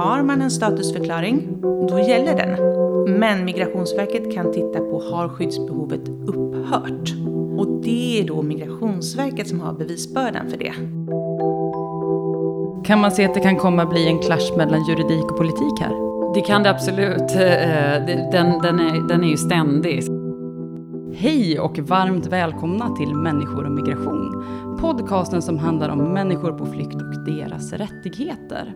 Har man en statusförklaring, då gäller den. Men Migrationsverket kan titta på har skyddsbehovet upphört? Och det är då Migrationsverket som har bevisbördan för det. Kan man se att det kan komma bli en clash mellan juridik och politik här? Det kan det absolut. Eh, den, den, är, den är ju ständig. Hej och varmt välkomna till Människor och migration. Podcasten som handlar om människor på flykt och deras rättigheter.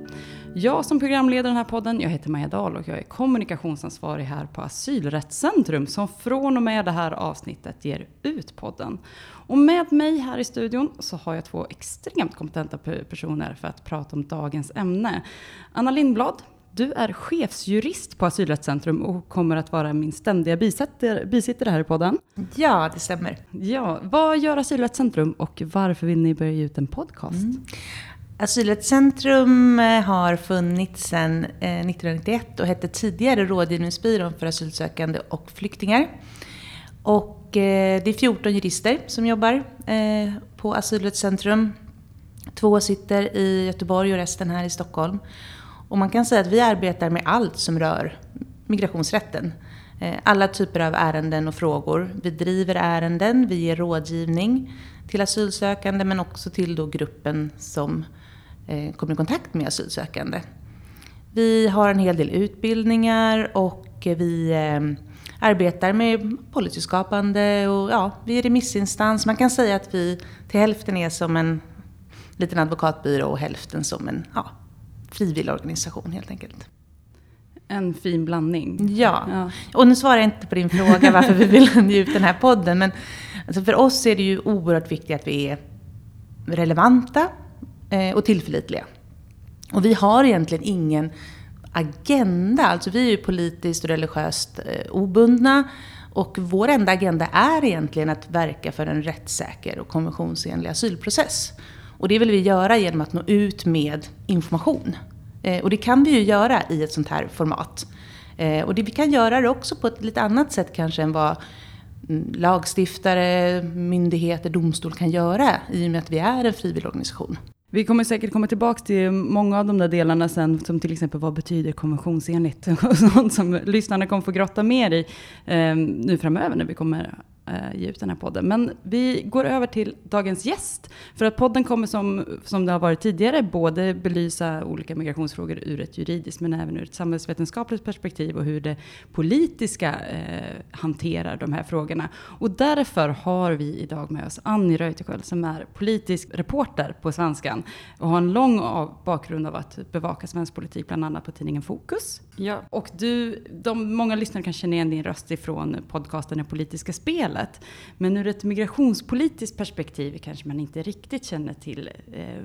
Jag som programleder den här podden, jag heter Maja Dahl och jag är kommunikationsansvarig här på Asylrättscentrum som från och med det här avsnittet ger ut podden. Och med mig här i studion så har jag två extremt kompetenta personer för att prata om dagens ämne. Anna Lindblad, du är chefsjurist på Asylrättscentrum och kommer att vara min ständiga bisittare, bisittare här i podden. Ja, det stämmer. Ja, vad gör Asylrättscentrum och varför vill ni börja ge ut en podcast? Mm. Asylrättscentrum eh, har funnits sedan 1991 eh, och hette tidigare Rådgivningsbyrån för asylsökande och flyktingar. Och eh, det är 14 jurister som jobbar på Asylrättscentrum. Två sitter i Göteborg och resten här i Stockholm. Och man kan säga att vi arbetar med allt som rör migrationsrätten. Eh, alla typer av ärenden och frågor. Vi driver ärenden, vi ger rådgivning till asylsökande men också till då gruppen som eh, kommer i kontakt med asylsökande. Vi har en hel del utbildningar och vi eh, arbetar med policyskapande och ja, vi är remissinstans. Man kan säga att vi till hälften är som en liten advokatbyrå och hälften som en ja, frivilligorganisation helt enkelt. En fin blandning. Ja. ja. och nu svarar jag inte på din fråga varför vi vill ge ut den här podden. Men alltså för oss är det ju oerhört viktigt att vi är relevanta eh, och tillförlitliga. Och vi har egentligen ingen agenda. Alltså vi är ju politiskt och religiöst eh, obundna. Och vår enda agenda är egentligen att verka för en rättssäker och konventionsenlig asylprocess. Och det vill vi göra genom att nå ut med information. Eh, och det kan vi ju göra i ett sånt här format. Eh, och det, vi kan göra det också på ett lite annat sätt kanske än vad mm, lagstiftare, myndigheter, domstol kan göra i och med att vi är en frivilligorganisation. Vi kommer säkert komma tillbaka till många av de där delarna sen, som till exempel vad betyder konventionsenligt och sånt som lyssnarna kommer få grotta mer i eh, nu framöver när vi kommer eh, ge ut den här podden. Men vi går över till dagens gäst. För att podden kommer som, som det har varit tidigare både belysa olika migrationsfrågor ur ett juridiskt men även ur ett samhällsvetenskapligt perspektiv och hur det politiska eh, hanterar de här frågorna. Och därför har vi idag med oss Annie Reuterskiöld som är politisk reporter på Svenskan och har en lång av bakgrund av att bevaka svensk politik, bland annat på tidningen Fokus. Ja. Och du, de, många lyssnare kan känna igen din röst ifrån podcasten Det politiska spel spelet. Men ur ett migrationspolitiskt perspektiv kanske man inte riktigt känner till eh,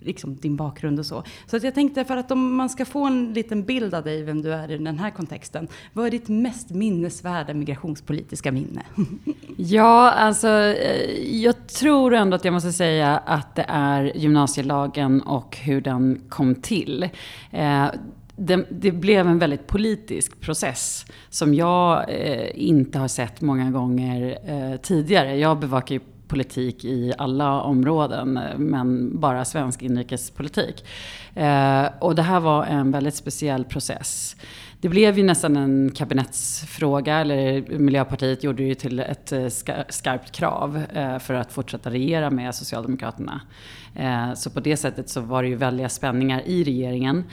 liksom din bakgrund och så. Så att jag tänkte för att om man ska få en liten bild av dig, vem du är i den här kontexten. Vad är ditt mest minnesvärda migrationspolitiska minne? ja, alltså eh, jag tror ändå att jag måste säga att det är gymnasielagen och hur den kom till. Eh, det, det, blev en väldigt politisk process som jag eh, inte har sett många gånger eh, tidigare. Jag bevakar ju politik i alla områden, men bara svensk inrikespolitik. Eh, och det här var en väldigt speciell process. Det blev ju nästan en kabinettsfråga, eller Miljöpartiet gjorde det ju till ett eh, skarpt krav eh, för att fortsätta regera med Socialdemokraterna. Eh, så på det sättet så var det ju väldiga spänningar i regeringen.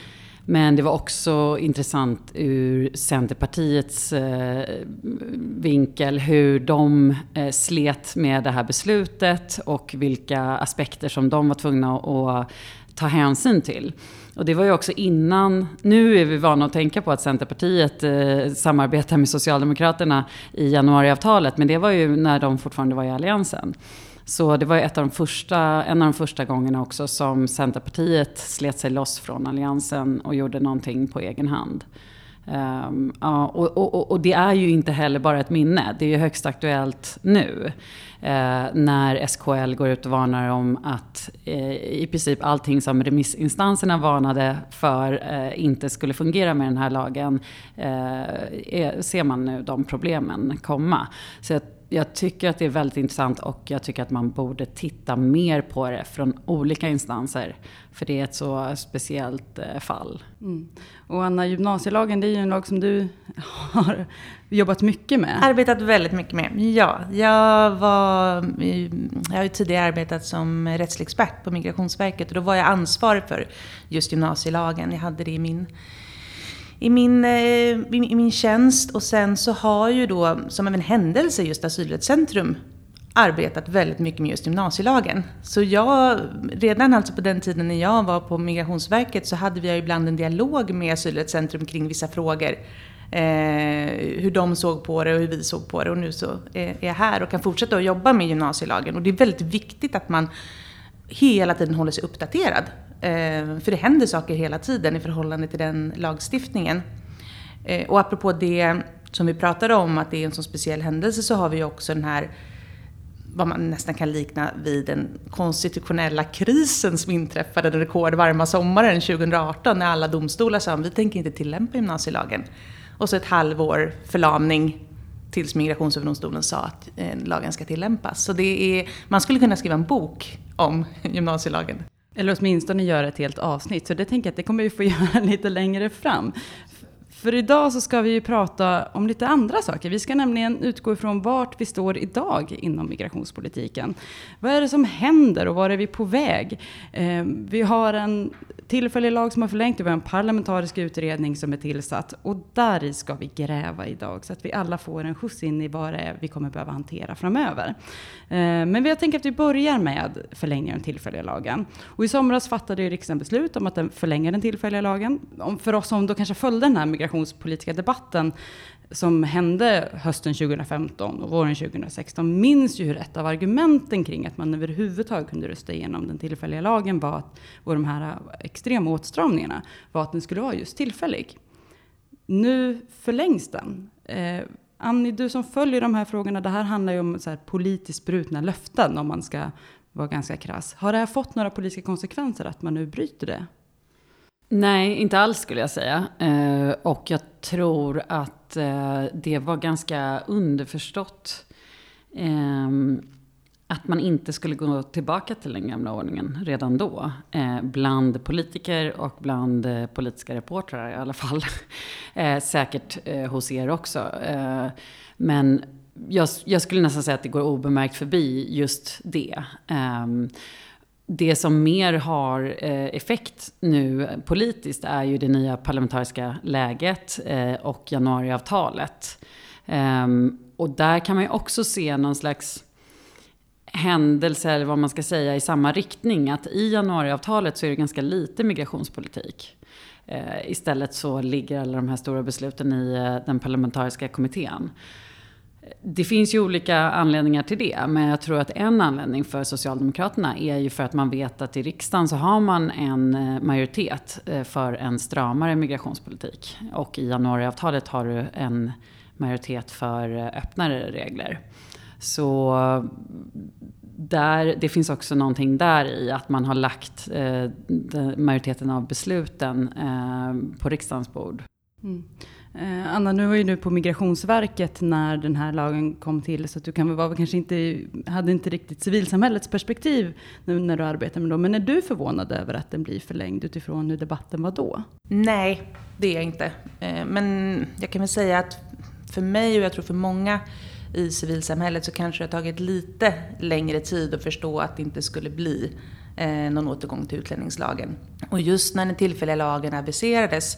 Men det var också intressant ur Centerpartiets eh, vinkel hur de eh, slet med det här beslutet och vilka aspekter som de var tvungna att ta hänsyn till. Och det var ju också innan, nu är vi vana att tänka på att Centerpartiet eh, samarbetar med Socialdemokraterna i januariavtalet, men det var ju när de fortfarande var i Alliansen. Så det var ett av de första, en av de första gångerna också som Centerpartiet slet sig loss från Alliansen och gjorde någonting på egen hand. Um, ja, och, och, och, det är ju inte heller bara ett minne, det är ju högst aktuellt nu. Eh, när SKL går ut och varnar om att eh, i princip allting som remissinstanserna varnade för eh, inte skulle fungera med den här lagen, eh, är, ser man nu de problemen komma. Så jag tycker att det är väldigt intressant och jag tycker att man borde titta mer på det från olika instanser. För det är ett så speciellt eh, fall. Mm. Och Anna, gymnasielagen det är ju en lag som du har jobbat mycket med. Arbetat väldigt mycket med, ja. Jag, var, jag har ju tidigare arbetat som rättslig expert på Migrationsverket och då var jag ansvarig för just gymnasielagen. Jag hade det i min i min, eh, i min tjänst och sen så har ju då som en händelse just Asylrättscentrum arbetat väldigt mycket med just gymnasielagen. Så jag, redan alltså på den tiden när jag var på Migrationsverket så hade vi ibland en dialog med Asylrättscentrum kring vissa frågor. Eh, hur de såg på det och hur vi såg på det. Och nu så är jag här och kan fortsätta att jobba med gymnasielagen. Och det är väldigt viktigt att man hela tiden håller sig uppdaterad. Eh, för det händer saker hela tiden i förhållande till den lagstiftningen. Eh, och apropå det som vi pratade om, att det är en så speciell händelse, så har vi också den här vad man nästan kan likna vid den konstitutionella krisen som inträffade den rekordvarma sommaren 2018 när alla domstolar sa att vi tänker inte tillämpa gymnasielagen. Och så ett halvår förlamning tills Migrationsöverdomstolen sa att eh, lagen ska tillämpas. Så det är, man skulle kunna skriva en bok om gymnasielagen. Eller åtminstone göra ett helt avsnitt. Så det tänker jag att det kommer vi få göra lite längre fram. För idag så ska vi ju prata om lite andra saker. Vi ska nämligen utgå ifrån vart vi står idag inom migrationspolitiken. Vad är det som händer och var är vi på väg? Eh, vi har en tillfällig lag som har förlängt och vi har en parlamentarisk utredning som är tillsatt. Och där ska vi gräva idag så att vi alla får en skjuts in i vad det är vi kommer behöva hantera framöver. Eh, men jag tänker att vi börjar med förlängningen av den tillfälliga lagen. Och i somras fattade ju riksdagen beslut om att förlänga den tillfälliga lagen. För oss som då kanske följde den här migrationspolitiska debatten som hände hösten 2015 och våren 2016 minns ju hur ett av argumenten kring att man överhuvudtaget kunde rösta igenom den tillfälliga lagen var att, och de här äh, extrema åtstramningarna var att den skulle vara just tillfällig. Nu förlängs den. Eh, Annie, du som följer de här frågorna, det här handlar ju om så här politiskt brutna löften om man ska vara ganska krass. Har det här fått några politiska konsekvenser att man nu bryter det? Nej, inte alls skulle jag säga. Eh, och jag tror att eh, det var ganska underförstått. Eh, att man inte skulle gå tillbaka till den gamla ordningen redan då. Bland politiker och bland politiska reportrar i alla fall. Säkert hos er också. Men jag, jag, skulle nästan säga att det går obemärkt förbi just det. Ehm, det som mer har eh, effekt nu politiskt är ju det nya parlamentariska läget eh, och januariavtalet. Ehm, och där kan man ju också se någon slags händelse, eller vad man ska säga, i samma riktning. Att i januariavtalet så är det ganska lite migrationspolitik. Eh, istället så ligger alla de här stora besluten i den parlamentariska kommittén. Det finns ju olika anledningar till det, men jag tror att en anledning för Socialdemokraterna är ju för att man vet att i riksdagen så har man en eh, majoritet eh, för en stramare migrationspolitik. Och i januariavtalet har du en majoritet för eh, öppnare regler. Så där, det finns också någonting där i att man har lagt eh, majoriteten av besluten eh, på riksdagens bord. Mm. Eh, Anna, nu var ju du på Migrationsverket när den här lagen kom till, så att du kan vara, kanske inte, hade inte riktigt civilsamhällets perspektiv nu när du arbetar med dem. Men är du förvånad över att den blir förlängd utifrån hur debatten var då? Nej, det är jag inte. Eh, men jag kan väl säga att för mig och jag tror för många i civilsamhället så kanske det har tagit lite längre tid att förstå att det inte skulle bli eh, någon återgång till utlänningslagen. Och just när den tillfälliga lagen aviserades,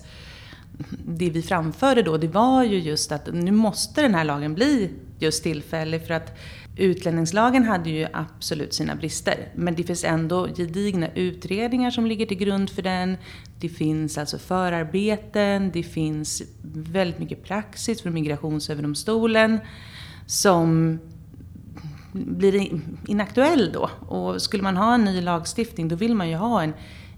det vi framförde då, det var ju just att nu måste den här lagen bli just tillfällig för att utlänningslagen hade ju absolut sina brister. Men det finns ändå gedigna utredningar som ligger till grund för den. Det finns alltså förarbeten, det finns väldigt mycket praxis från Migrationsöverdomstolen som blir inaktuell då. Och skulle man ha en ny lagstiftning då vill man ju ha en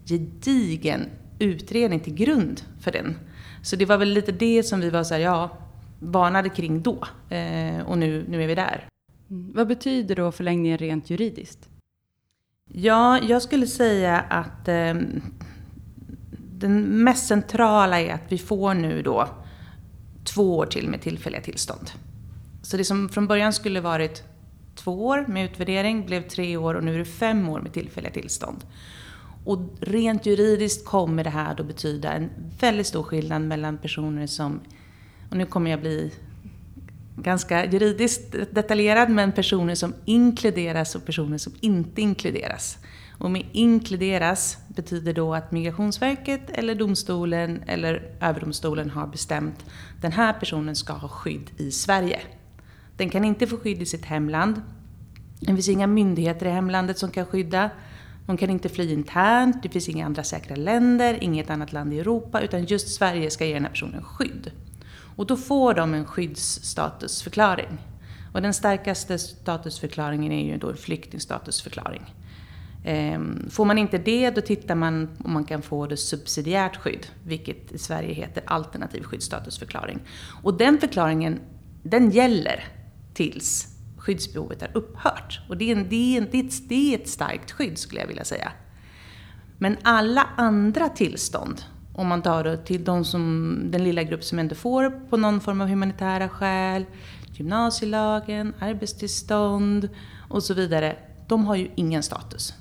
gedigen utredning till grund för den. Så det var väl lite det som vi var så här, ja, varnade kring då. Eh, och nu, nu är vi där. Mm. Vad betyder då förlängningen rent juridiskt? Ja, jag skulle säga att eh, den mest centrala är att vi får nu då två år till med tillfälliga tillstånd. Så det som från början skulle varit två år med utvärdering blev tre år och nu är det fem år med tillfälliga tillstånd. Och rent juridiskt kommer det här då betyda en väldigt stor skillnad mellan personer som, och nu kommer jag bli ganska juridiskt detaljerad, men personer som inkluderas och personer som inte inkluderas. Och med inkluderas betyder då att Migrationsverket eller domstolen eller Överdomstolen har bestämt att den här personen ska ha skydd i Sverige. Den kan inte få skydd i sitt hemland. Det finns inga myndigheter i hemlandet som kan skydda. De kan inte fly internt, det finns inga andra säkra länder, inget annat land i Europa, utan just Sverige ska ge den här personen skydd. Och då får de en skyddsstatusförklaring. Och den starkaste statusförklaringen är ju då en flyktingstatusförklaring. Ehm, får man inte det, då tittar man om man kan få det subsidiärt skydd, vilket i Sverige heter alternativ skyddsstatusförklaring. Och den förklaringen, den gäller tills skyddsbehovet har upphört. Och det är, en, det, är en, det, är ett, det är ett starkt skydd skulle jag vilja säga. Men alla andra tillstånd, om man tar det till de som, den lilla grupp som ändå får på någon form av humanitära skäl, gymnasielagen, arbetstillstånd och så vidare, de har ju ingen status.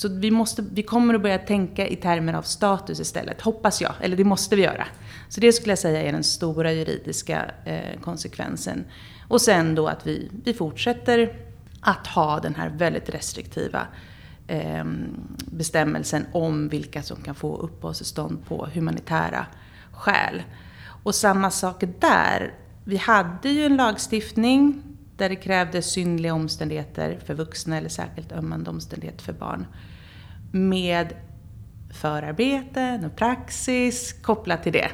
Så vi, måste, vi kommer att börja tänka i termer av status istället, hoppas jag. Eller det måste vi göra. Så det skulle jag säga är den stora juridiska eh, konsekvensen. Och sen då att vi, vi fortsätter att ha den här väldigt restriktiva eh, bestämmelsen om vilka som kan få uppehållstillstånd på humanitära skäl. Och samma sak där. Vi hade ju en lagstiftning där det krävdes synliga omständigheter för vuxna eller särskilt ömmande omständigheter för barn. Med förarbeten och praxis kopplat till det.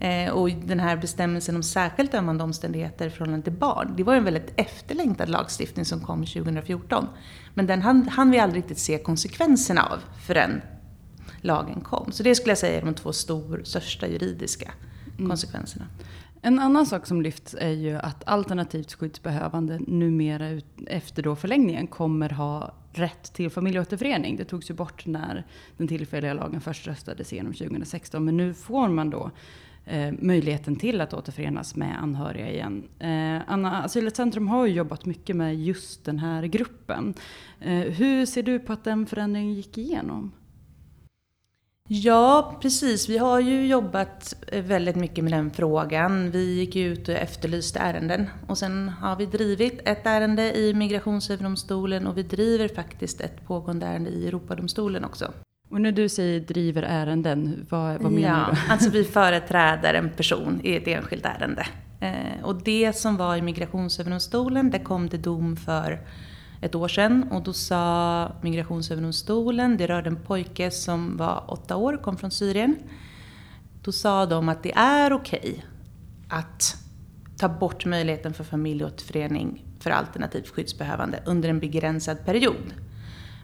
Eh, och den här bestämmelsen om särskilt ömmande omständigheter i förhållande till barn, det var en väldigt efterlängtad lagstiftning som kom 2014. Men den hann, hann vi aldrig riktigt se konsekvenserna av förrän lagen kom. Så det skulle jag säga är de två stor, största juridiska mm. konsekvenserna. En annan sak som lyfts är ju att alternativt skyddsbehövande numera efter då förlängningen kommer ha rätt till familjeåterförening. Det togs ju bort när den tillfälliga lagen först röstades igenom 2016. Men nu får man då eh, möjligheten till att återförenas med anhöriga igen. Eh, Anna, Asylrättscentrum har ju jobbat mycket med just den här gruppen. Eh, hur ser du på att den förändringen gick igenom? Ja, precis. Vi har ju jobbat eh, väldigt mycket med den frågan. Vi gick ut och efterlyste ärenden. Och sen har vi drivit ett ärende i Migrationsöverdomstolen och vi driver faktiskt ett pågående ärende i Europadomstolen också. Och när du säger driver ärenden, vad, vad menar ja, du? Alltså vi företräder en person i ett enskilt ärende. Eh, och det som var i Migrationsöverdomstolen, där kom det dom för ett år sedan och då sa Migrationsöverdomstolen, det rörde en pojke som var åtta år, kom från Syrien. Då sa de att det är okej okay att ta bort möjligheten för familjeåterförening för alternativt skyddsbehövande under en begränsad period.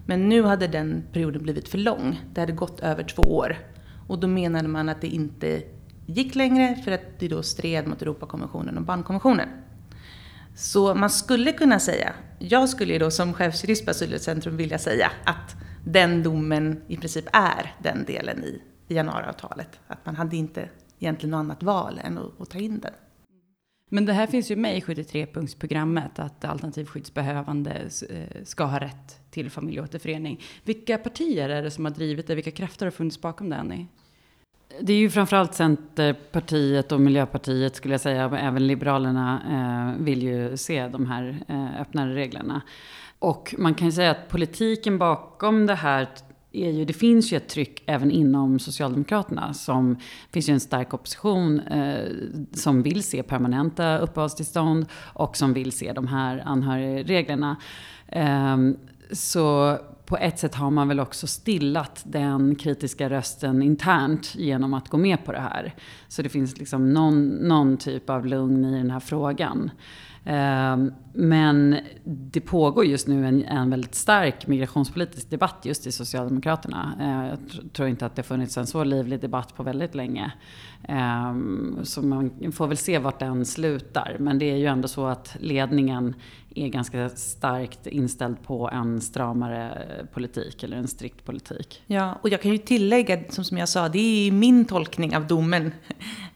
Men nu hade den perioden blivit för lång. Det hade gått över två år. Och då menade man att det inte gick längre för att det då stred mot Europakonventionen och barnkonventionen. Så man skulle kunna säga, jag skulle ju då som chefsjurist på Asylrättscentrum vilja säga att den domen i princip är den delen i, i januariavtalet. Att man hade inte egentligen något annat val än att, att ta in den. Men det här finns ju med i 73-punktsprogrammet att alternativskyddsbehövande eh, ska ha rätt till familjeåterförening. Vilka partier är det som har drivit det? Vilka krafter har funnits bakom det, Annie? Det är ju framförallt Centerpartiet och Miljöpartiet skulle jag säga, men även Liberalerna eh, vill ju se de här eh, öppnare reglerna. Och man kan ju säga att politiken bakom det här är ju, det finns ju ett tryck även inom Socialdemokraterna. Som finns ju en stark opposition eh, som vill se permanenta uppehållstillstånd och som vill se de här anhörigreglerna. Eh, så på ett sätt har man väl också stillat den kritiska rösten internt genom att gå med på det här. Så det finns liksom någon, någon typ av lugn i den här frågan. Ehm, men det pågår just nu en, en väldigt stark migrationspolitisk debatt just i Socialdemokraterna. Ehm, jag tror inte att det funnits en så livlig debatt på väldigt länge. Ehm, så man får väl se vart den slutar. Men det är ju ändå så att ledningen är ganska starkt inställd på en stramare politik eller en strikt politik. Ja, och jag kan ju tillägga, som, som jag sa, det är min tolkning av domen.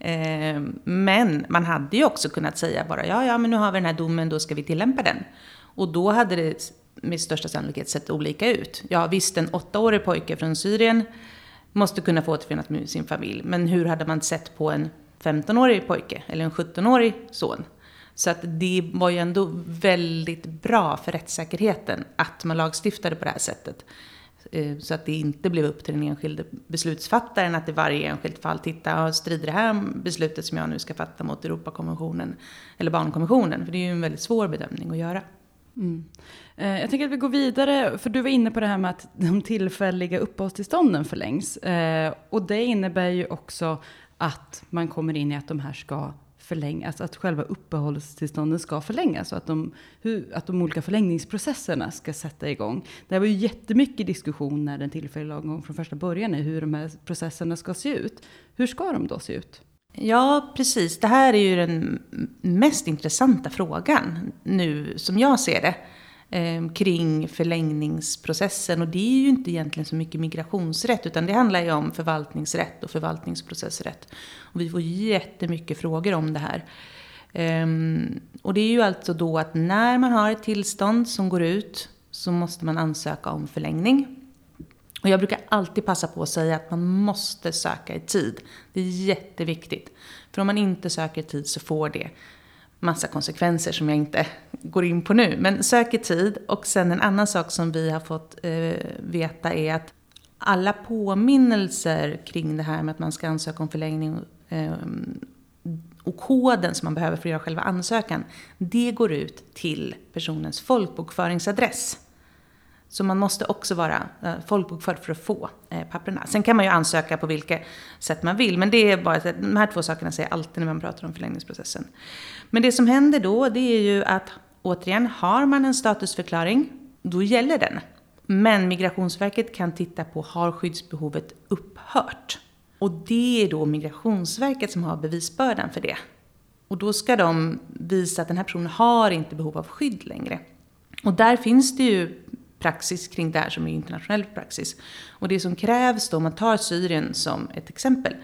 Eh, men man hade ju också kunnat säga bara, ja, ja, men nu har vi den här domen, då ska vi tillämpa den. Och då hade det med största sannolikhet sett olika ut. Ja, visst, en åttaårig pojke från Syrien måste kunna få återförenas med sin familj. Men hur hade man sett på en 15-årig pojke eller en 17-årig son? Så att det var ju ändå väldigt bra för rättssäkerheten att man lagstiftade på det här sättet. Eh, så att det inte blev upp till den enskilde beslutsfattaren att i varje enskilt fall titta, strider det här beslutet som jag nu ska fatta mot Europakonventionen eller barnkonventionen? För det är ju en väldigt svår bedömning att göra. Mm. Eh, jag tänker att vi går vidare, för du var inne på det här med att de tillfälliga uppehållstillstånden förlängs. Eh, och det innebär ju också att man kommer in i att de här ska förlängas, alltså att själva uppehållstillstånden ska förlängas och att de, hur, att de olika förlängningsprocesserna ska sätta igång. Det var ju jättemycket diskussion när den tillfälliga lagen från första början i hur de här processerna ska se ut. Hur ska de då se ut? Ja, precis. Det här är ju den mest intressanta frågan nu som jag ser det Ehm, kring förlängningsprocessen. Och det är ju inte egentligen så mycket migrationsrätt utan det handlar ju om förvaltningsrätt och förvaltningsprocessrätt. Och vi får jättemycket frågor om det här. Eh, och det är ju alltså då att när man har ett tillstånd som går ut så måste man ansöka om förlängning. Och jag brukar alltid passa på att säga att man måste söka i tid. Det är jätteviktigt. För om man inte söker i tid så får det massa konsekvenser som jag inte går in på nu. Men sök i tid. Och sen en annan sak som vi har fått eh, veta är att alla påminnelser kring det här med att man ska ansöka om förlängning eh, och koden som man behöver för att göra själva ansökan, det går ut till personens folkbokföringsadress. Så man måste också vara eh, folkbokförd för att få eh, papperna. Sen kan man ju ansöka på vilka sätt man vill, men det är bara de här två sakerna säger jag alltid när man pratar om förlängningsprocessen. Men det som händer då, det är ju att återigen, har man en statusförklaring, då gäller den. Men Migrationsverket kan titta på, har skyddsbehovet upphört? Och det är då Migrationsverket som har bevisbördan för det. Och då ska de visa att den här personen har inte behov av skydd längre. Och där finns det ju praxis kring det här som är internationell praxis. Och det som krävs då, om man tar Syrien som ett exempel,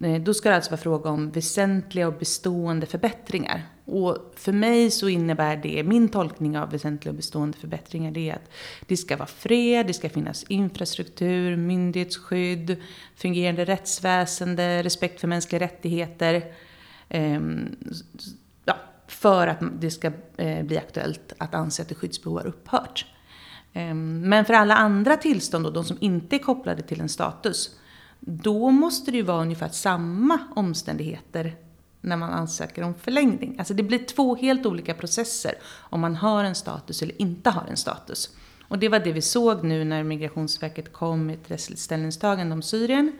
eh, då ska det alltså vara fråga om väsentliga och bestående förbättringar. Och för mig så innebär det, min tolkning av väsentliga och bestående förbättringar, det är att det ska vara fred, det ska finnas infrastruktur, myndighetsskydd, fungerande rättsväsende, respekt för mänskliga rättigheter. Ehm, ja, för att det ska eh, bli aktuellt att anse att det skyddsbehov har upphört. Ehm, men för alla andra tillstånd, då, de som inte är kopplade till en status, då måste det ju vara ungefär samma omständigheter när man ansöker om förlängning. Alltså det blir två helt olika processer om man har en status eller inte har en status. Och det var det vi såg nu när Migrationsverket kom med ett rättsligt ställningstagande om Syrien.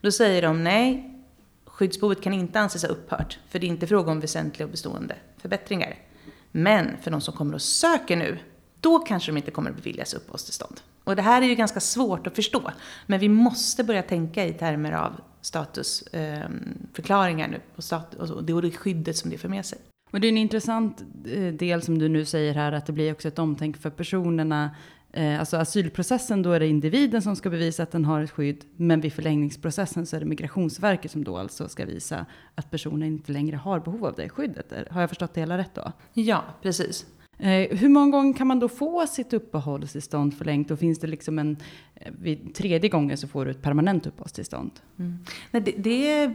Då säger de nej, skyddsbehovet kan inte anses ha upphört, för det är inte fråga om väsentliga och bestående förbättringar. Men för de som kommer och söker nu, då kanske de inte kommer att beviljas uppehållstillstånd. Och det här är ju ganska svårt att förstå. Men vi måste börja tänka i termer av statusförklaringar nu. Och, stat och det och det skyddet som det för med sig. Och det är en intressant eh, del som du nu säger här, att det blir också ett omtänk för personerna. Eh, alltså asylprocessen, då är det individen som ska bevisa att den har ett skydd. Men vid förlängningsprocessen så är det Migrationsverket som då alltså ska visa att personen inte längre har behov av det skyddet. Har jag förstått det hela rätt då? Ja, precis. Eh, hur många gånger kan man då få sitt uppehållstillstånd förlängt? Och finns det liksom en, eh, vid tredje gången så får du ett permanent uppehållstillstånd? Mm. Nej, det, det,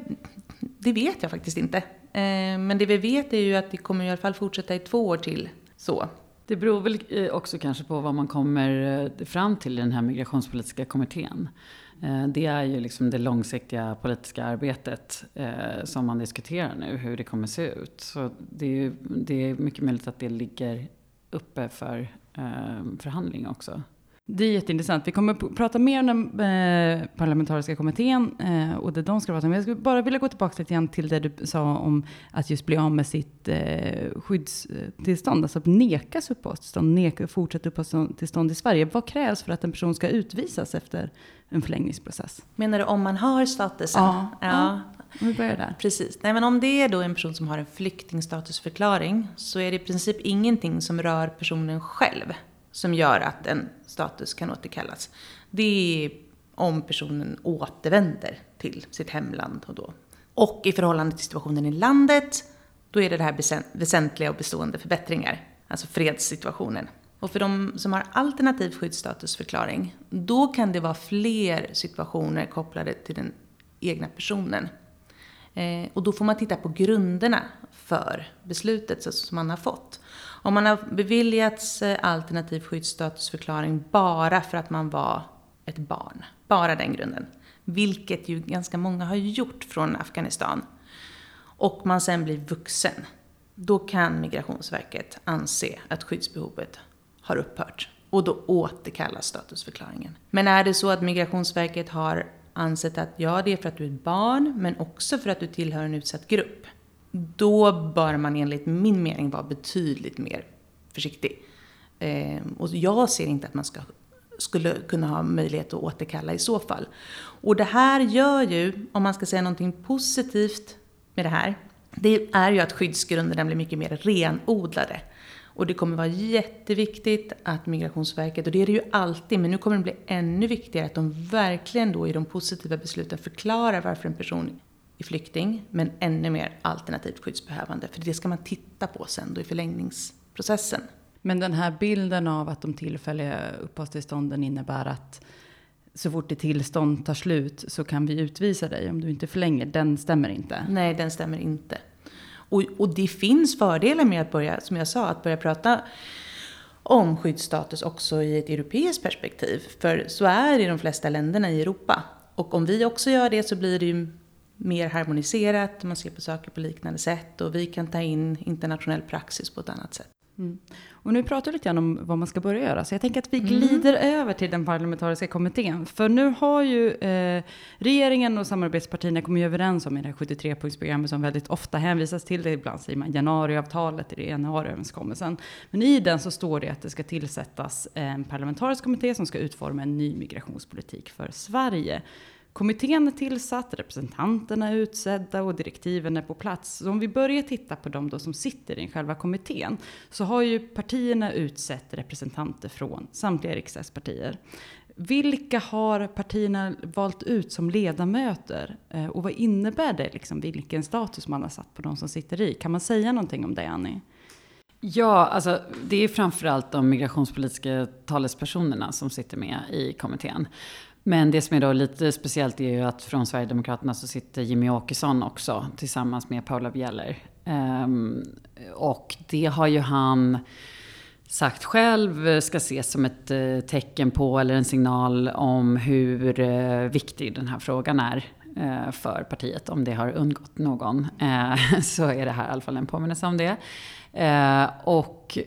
det, vet jag faktiskt inte. Eh, men det vi vet är ju att det kommer i alla fall fortsätta i två år till. Så. Det beror väl också kanske på vad man kommer fram till i den här migrationspolitiska kommittén. Eh, det är ju liksom det långsiktiga politiska arbetet eh, som man diskuterar nu, hur det kommer se ut. Så det är, ju, det är mycket möjligt att det ligger uppe för eh, förhandling också. Det är jätteintressant. Vi kommer att prata mer om den eh, parlamentariska kommittén eh, och det de ska prata om. Jag skulle bara vilja gå tillbaka lite grann till det du sa om att just bli av med sitt eh, skyddstillstånd, alltså att nekas uppehållstillstånd, neka fortsatt uppehållstillstånd i Sverige. Vad krävs för att en person ska utvisas efter en förlängningsprocess? Menar du om man har statusen? Ja. ja. Om vi börjar där. Precis. Nej, men om det är då en person som har en flyktingstatusförklaring så är det i princip ingenting som rör personen själv som gör att en status kan återkallas. Det är om personen återvänder till sitt hemland och då. Och i förhållande till situationen i landet, då är det det här väsentliga och bestående förbättringar, alltså fredssituationen. Och för de som har alternativ skyddsstatusförklaring, då kan det vara fler situationer kopplade till den egna personen. Eh, och då får man titta på grunderna för beslutet som man har fått. Om man har beviljats eh, alternativ skyddsstatusförklaring bara för att man var ett barn, bara den grunden, vilket ju ganska många har gjort från Afghanistan, och man sen blir vuxen, då kan Migrationsverket anse att skyddsbehovet har upphört. Och då återkallas statusförklaringen. Men är det så att Migrationsverket har ansett att ja, det är för att du är ett barn, men också för att du tillhör en utsatt grupp, då bör man enligt min mening vara betydligt mer försiktig. Eh, och jag ser inte att man ska, skulle kunna ha möjlighet att återkalla i så fall. Och det här gör ju, om man ska säga någonting positivt med det här, det är ju att skyddsgrunderna blir mycket mer renodlade. Och det kommer vara jätteviktigt att Migrationsverket, och det är det ju alltid, men nu kommer det bli ännu viktigare att de verkligen då i de positiva besluten förklarar varför en person i flykting, men ännu mer alternativt skyddsbehövande. För det ska man titta på sen då i förlängningsprocessen. Men den här bilden av att de tillfälliga uppehållstillstånden innebär att så fort det tillstånd tar slut så kan vi utvisa dig om du inte förlänger, den stämmer inte? Nej, den stämmer inte. Och, och det finns fördelar med att börja, som jag sa, att börja prata om skyddsstatus också i ett europeiskt perspektiv. För så är det i de flesta länderna i Europa. Och om vi också gör det så blir det ju mer harmoniserat, man ser på saker på liknande sätt och vi kan ta in internationell praxis på ett annat sätt. Mm. Och nu pratar vi lite grann om vad man ska börja göra, så jag tänker att vi mm. glider mm. över till den parlamentariska kommittén. För nu har ju eh, regeringen och samarbetspartierna kommit överens om i det här 73-punktsprogrammet som väldigt ofta hänvisas till, det ibland säger man januariavtalet, i januariöverenskommelsen. Men i den så står det att det ska tillsättas en parlamentarisk kommitté som ska utforma en ny migrationspolitik för Sverige. Kommittén är tillsatt, representanterna är utsedda och direktiven är på plats. Så om vi börjar titta på de då som sitter i själva kommittén så har ju partierna utsett representanter från samtliga riksdagspartier. Vilka har partierna valt ut som ledamöter? Eh, och vad innebär det, liksom, vilken status man har satt på de som sitter i? Kan man säga någonting om det, Annie? Ja, alltså det är framförallt de migrationspolitiska talespersonerna som sitter med i kommittén. Men det som är då lite speciellt är ju att från Sverigedemokraterna så sitter Jimmy Åkesson också tillsammans med Paula Bieler. Um, och det har ju han sagt själv eh, ska ses som ett uh, tecken på eller en signal om hur uh, viktig den här frågan är uh, för partiet. Om det har undgått någon så är det här i alla fall en påminnelse om det. och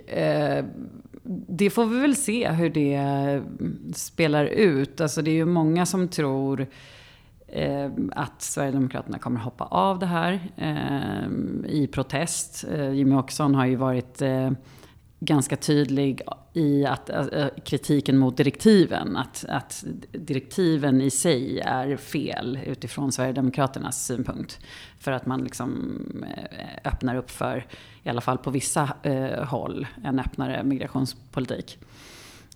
det får vi väl se hur det mm, spelar ut. Alltså det är ju många som tror eh, att Sverigedemokraterna kommer hoppa av det här eh, i protest. Eh, Jimmy Åkesson har ju varit eh, ganska tydlig i att, äh, kritiken mot direktiven. Att, att direktiven i sig är fel utifrån Sverigedemokraternas synpunkt. För att man liksom eh, öppnar upp för, i alla fall på vissa äh, håll, en öppnare migrationspolitik.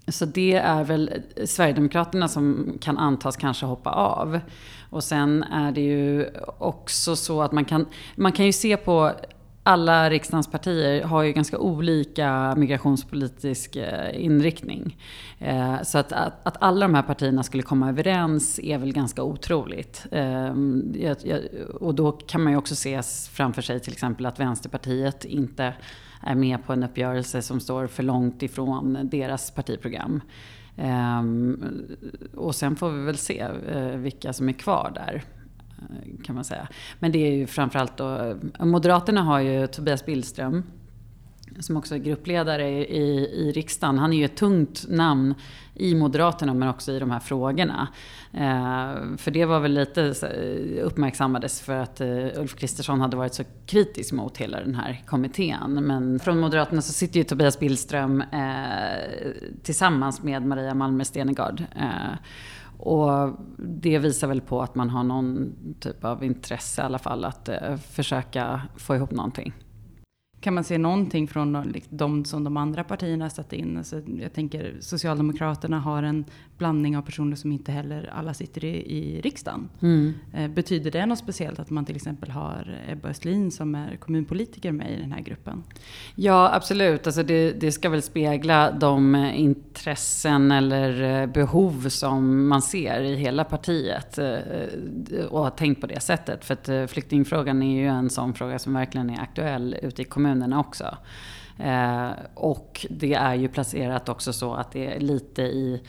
Så det är väl Sverigedemokraterna som kan antas kanske hoppa av. Och sen är det ju också så att man kan, man kan ju se på alla riksdagens partier har ju ganska olika migrationspolitisk eh, inriktning. Eh, så att, att, att, alla de här partierna skulle komma överens är väl ganska otroligt. Eh, och då kan man ju också se framför sig till exempel att Vänsterpartiet inte är med på en uppgörelse som står för långt ifrån deras partiprogram. Och sen får vi väl se vilka som är kvar där kan man säga. Men det är ju framförallt då, Moderaterna har ju Tobias Billström som också är gruppledare i, i riksdagen. Han är ju ett tungt namn i Moderaterna men också i de här frågorna. Eh, för det var väl lite eh, uppmärksammades för att eh, Ulf Kristersson hade varit så kritisk mot hela den här kommittén. Men från Moderaterna så sitter ju Tobias Billström eh, tillsammans med Maria Malmer Stenegard. Eh, och det visar väl på att man har någon typ av intresse i alla fall att eh, försöka få ihop någonting. Kan man se någonting från liksom, de som de andra partierna satt in? Alltså jag tänker Socialdemokraterna har en blandning av personer som inte heller alla sitter i, i riksdagen. Mm. Eh, betyder det något speciellt att man till exempel har Ebba Östlin som är kommunpolitiker med i den här gruppen? Ja absolut, alltså det, det ska väl spegla de intressen eller behov som man ser i hela partiet. Eh, och har tänkt på det sättet. För att eh, flyktingfrågan är ju en sån fråga som verkligen är aktuell ute i kommunerna också. och det är ju placerat också så att det är lite i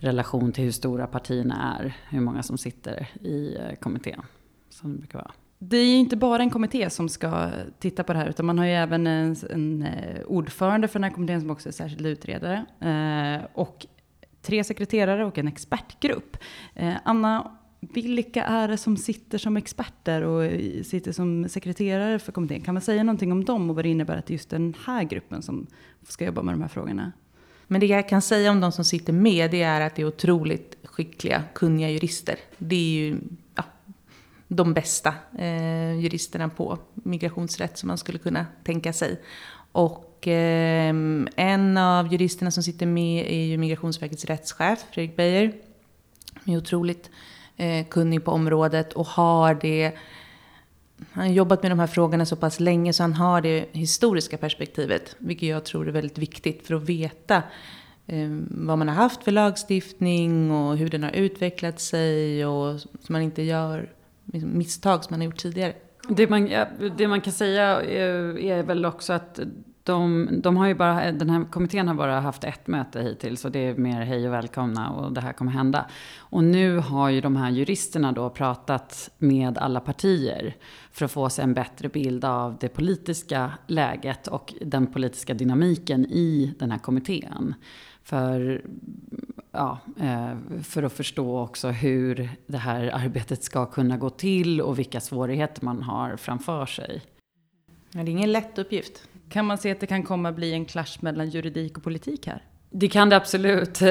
relation till hur stora partierna är, hur många som sitter i eh, kommittén. Som det brukar vara. Det är ju inte bara en kommitté som ska titta på det här, utan man har ju även en, en eh, ordförande för den här kommittén som också är särskild utredare. Eh, och tre sekreterare och en expertgrupp. Eh, Anna, vilka är det som sitter som experter och eh, sitter som sekreterare för kommittén? Kan man säga någonting om dem och vad det innebär att just den här gruppen som ska jobba med de här frågorna? Men det jag kan säga om de som sitter med, det är att det är otroligt skickliga, kunniga jurister. Det är ju ja, de bästa eh, juristerna på migrationsrätt som man skulle kunna tänka sig. Och eh, en av juristerna som sitter med är ju Migrationsverkets rättschef, Fredrik Beijer. Han är otroligt eh, kunnig på området och har det han har jobbat med de här frågorna så pass länge så han har det historiska perspektivet. Vilket jag tror är väldigt viktigt för att veta eh, vad man har haft för lagstiftning och hur den har utvecklat sig och så man inte gör liksom, misstag som man har gjort tidigare. Det man, det man kan säga är, är väl också att de, de har ju bara, den här kommittén har bara haft ett möte hittills och det är mer hej och välkomna och det här kommer hända. Och nu har ju de här juristerna då pratat med alla partier för att få sig en bättre bild av det politiska läget och den politiska dynamiken i den här kommittén. För, ja, eh, för att förstå också hur det här arbetet ska kunna gå till och vilka svårigheter man har framför sig. Ja, det är ingen lätt uppgift. Kan man se att det kan komma bli en clash mellan juridik och politik här? Det kan det absolut. Eh,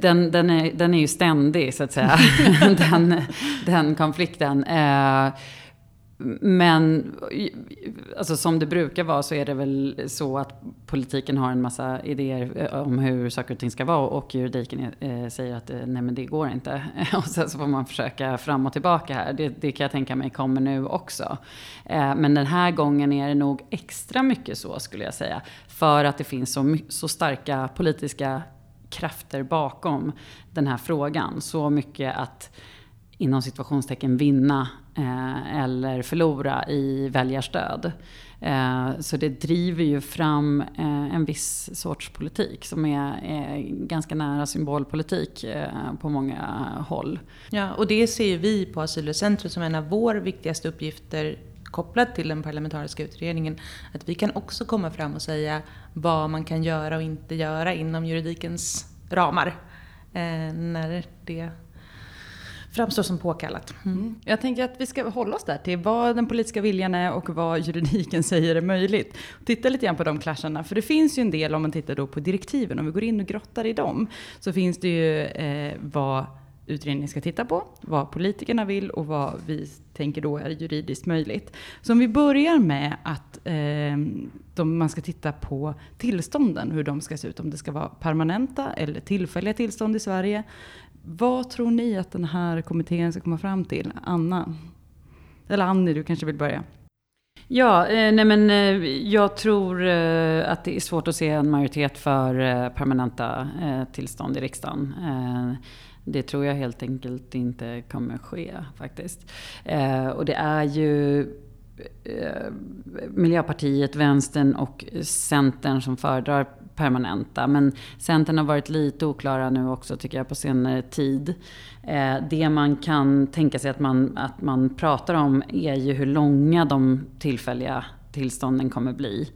den, den, är, den är ju ständig, så att säga. den, den konflikten. Eh, men alltså som det brukar vara så är det väl så att politiken har en massa idéer eh, om hur saker och ting ska vara och juridiken eh, säger att eh, nej men det går inte. Och sen så får man försöka fram och tillbaka här. Det, det kan jag tänka mig kommer nu också. Eh, men den här gången är det nog extra mycket så skulle jag säga. För att det finns så, så starka politiska krafter bakom den här frågan. Så mycket att inom situationstecken vinna eh, eller förlora i väljarstöd. Eh, så det driver ju fram eh, en viss sorts politik som är, är ganska nära symbolpolitik eh, på många håll. Ja, och det ser ju vi på Asylcentrum som en av våra viktigaste uppgifter kopplat till den parlamentariska utredningen. Att vi kan också komma fram och säga vad man kan göra och inte göra inom juridikens ramar. Eh, när det framstår som påkallat. Mm. mm. Jag tänker att vi ska hålla oss där till vad den politiska viljan är och vad juridiken säger är möjligt. Titta lite grann på de clasharna, för det finns ju en del om man tittar då på direktiven, om vi går in och grottar i dem, så finns det ju eh, vad utredningen ska titta på, vad politikerna vill och vad vi tänker då är juridiskt möjligt. Så om vi börjar med att eh, de, man ska titta på tillstånden, hur de ska se ut, om det ska vara permanenta eller tillfälliga tillstånd i Sverige. Vad tror ni att den här kommittén ska komma fram till? Anna? Eller Annie, du kanske vill börja? Ja, eh, nej men eh, jag tror eh, att det är svårt att se en majoritet för permanenta tillstånd i riksdagen. Det tror jag helt enkelt inte kommer ske faktiskt. och det är ju Miljöpartiet, Vänstern och Centern som föredrar permanenta. Men Centern har varit lite oklara nu också tycker jag på senare tid. Eh, det man kan tänka sig att man, att man pratar om är ju hur långa de tillfälliga tillstånden kommer bli.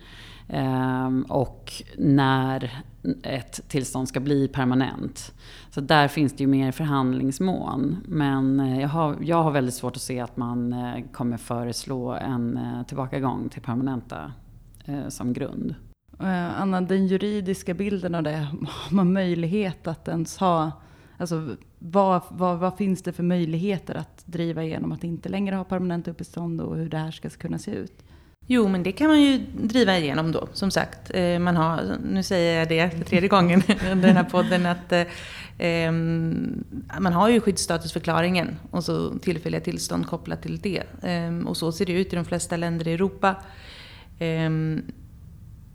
Ehm, och när ett tillstånd ska bli permanent. Så där finns det ju mer förhandlingsmån. Men eh, jag har, jag har väldigt svårt att se att man eh, kommer föreslå en tillbakagång till permanenta som grund. Eh, Anna, den juridiska bilden av det, har man möjlighet att ens ha Alltså, vad, vad, vad, finns det för möjligheter att driva igenom att inte längre ha permanent uppehållstillstånd och hur det här ska kunna se ut? Jo, men det kan man ju driva igenom då, som sagt. Eh, man har, nu säger jag det för tredje gången under den här podden, att eh, eh, man har ju skyddsstatusförklaringen och så tillfälliga tillstånd kopplat till det. Eh, och så ser det ut i de flesta länder i Europa. Eh,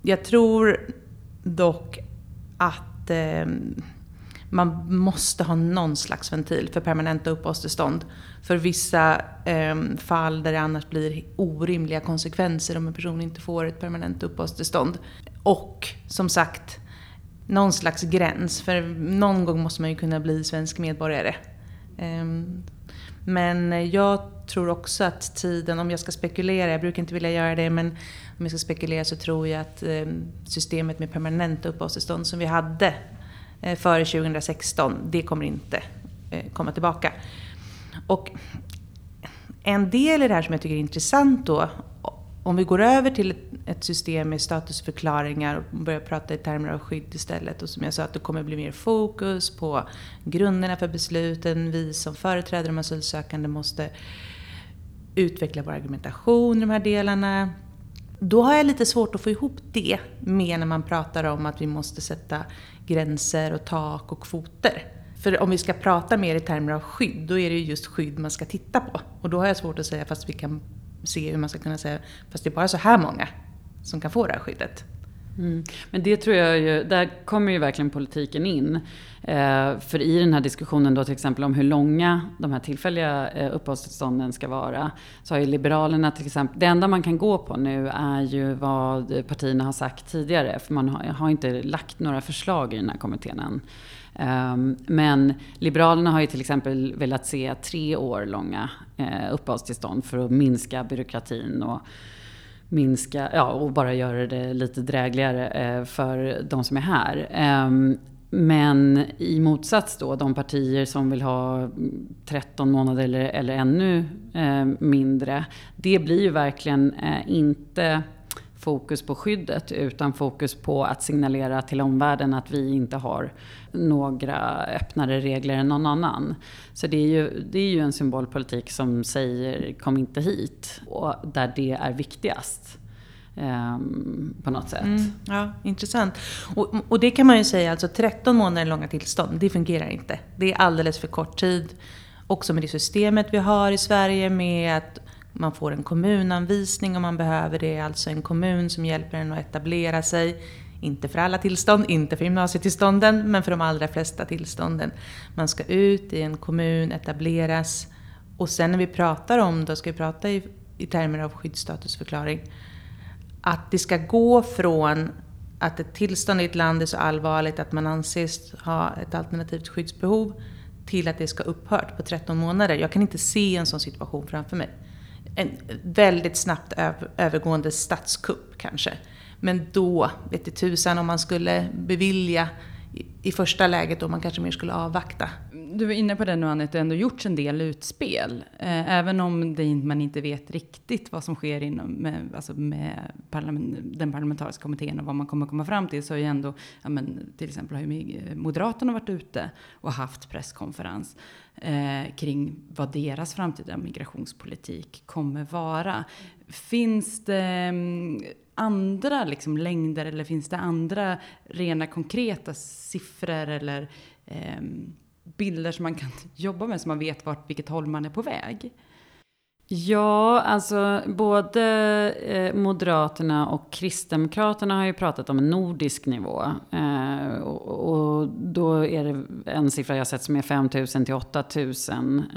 jag tror dock att eh, man måste ha någon slags ventil för permanenta uppehållstillstånd. För vissa eh, fall där det annars blir orimliga konsekvenser om en person inte får ett permanent uppehållstillstånd. Och som sagt, någon slags gräns. För någon gång måste man ju kunna bli svensk medborgare. Eh, men jag tror också att tiden, om jag ska spekulera, jag brukar inte vilja göra det, men om jag ska spekulera så tror jag att eh, systemet med permanenta uppehållstillstånd som vi hade eh, före 2016, det kommer inte eh, komma tillbaka. Och en del i det här som jag tycker är intressant då, om vi går över till ett system med statusförklaringar och börjar prata i termer av skydd istället. Och som jag sa, att det kommer bli mer fokus på grunderna för besluten. Vi som företräder de asylsökande måste utveckla vår argumentation i de här delarna. Då har jag lite svårt att få ihop det med när man pratar om att vi måste sätta gränser och tak och kvoter. För om vi ska prata mer i termer av skydd, då är det just skydd man ska titta på. Och då har jag svårt att säga, fast vi kan se hur man ska kunna säga, fast det är bara så här många som kan få det här skyddet. Mm. Men det tror jag ju, där kommer ju verkligen politiken in. Eh, för i den här diskussionen då till exempel om hur långa de här tillfälliga eh, uppehållstillstånden ska vara. Så har ju Liberalerna till exempel, det enda man kan gå på nu är ju vad partierna har sagt tidigare. För man har, har inte lagt några förslag i den här kommittén än. Um, men Liberalerna har ju till exempel velat se tre år långa eh, uppehållstillstånd för att minska byråkratin och minska, ja, och bara göra det lite drägligare eh, för de som är här. Ehm, men i motsats då, de partier som vill ha 13 månader eller, eller ännu eh, mindre. Det blir ju verkligen eh, inte fokus på skyddet utan fokus på att signalera till omvärlden att vi inte har några öppnare regler än någon annan. Så det är ju, det är ju en symbolpolitik som säger kom inte hit och där det är viktigast. Um, på något sätt. Mm, ja, intressant. Och, och, det kan man ju säga, alltså 13 månader långa tillstånd, det fungerar inte. Det är alldeles för kort tid. Också med det systemet vi har i Sverige med att man får en kommunanvisning om man behöver det, alltså en kommun som hjälper en att etablera sig. Inte för alla tillstånd, inte för gymnasietillstånden, men för de allra flesta tillstånden. Man ska ut i en kommun, etableras och sen när vi pratar om, då ska vi prata i, i termer av skyddsstatusförklaring, att det ska gå från att ett tillstånd i ett land är så allvarligt att man anses ha ett alternativt skyddsbehov till att det ska upphört på 13 månader. Jag kan inte se en sån situation framför mig en väldigt snabbt övergående statskupp kanske. Men då, vet du tusan om man skulle bevilja i första läget då man kanske mer skulle avvakta. Du var inne på det nu Anette, det har ändå gjorts en del utspel. Eh, även om det, man inte vet riktigt vad som sker inom, med, alltså med parlament, den parlamentariska kommittén och vad man kommer komma fram till så är ju ändå, ja men, till exempel har ju Moderaterna varit ute och haft presskonferens eh, kring vad deras framtida migrationspolitik kommer vara. Finns det mm, andra liksom, längder eller finns det andra rena konkreta siffror eller eh, bilder som man kan jobba med så man vet vart, vilket håll man är på väg? Ja, alltså både eh, Moderaterna och Kristdemokraterna har ju pratat om en nordisk nivå. Eh, och, och, då är det en siffra jag sett som är 5 000 till 8 000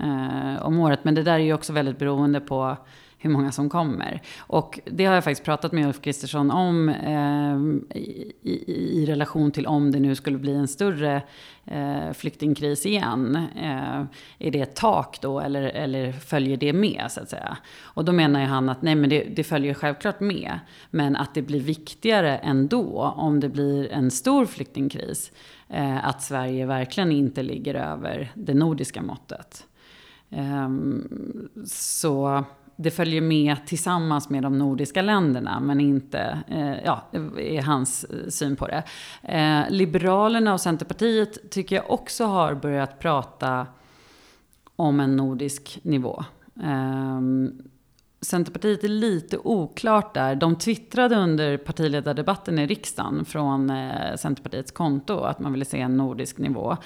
eh, om året. Men det där är ju också väldigt beroende på hur många som kommer. Och det har jag faktiskt pratat med Ulf Kristersson om eh, i, i, i, relation till om det nu skulle bli en större eh, flyktingkris igen. Eh, är det ett tak då eller, eller följer det med så att säga? Och då menar ju han att nej men det, det följer självklart med. Men att det blir viktigare ändå om det blir en stor flyktingkris. Eh, att Sverige verkligen inte ligger över det nordiska måttet. Ehm, så det följer med tillsammans med de nordiska länderna, men inte, eh, ja, är hans eh, syn på det. Eh, Liberalerna och Centerpartiet tycker jag också har börjat prata om en nordisk nivå. Eh, Centerpartiet är lite oklart där. De twittrade under partiledardebatten i riksdagen från eh, Centerpartiets konto att man ville se en nordisk nivå.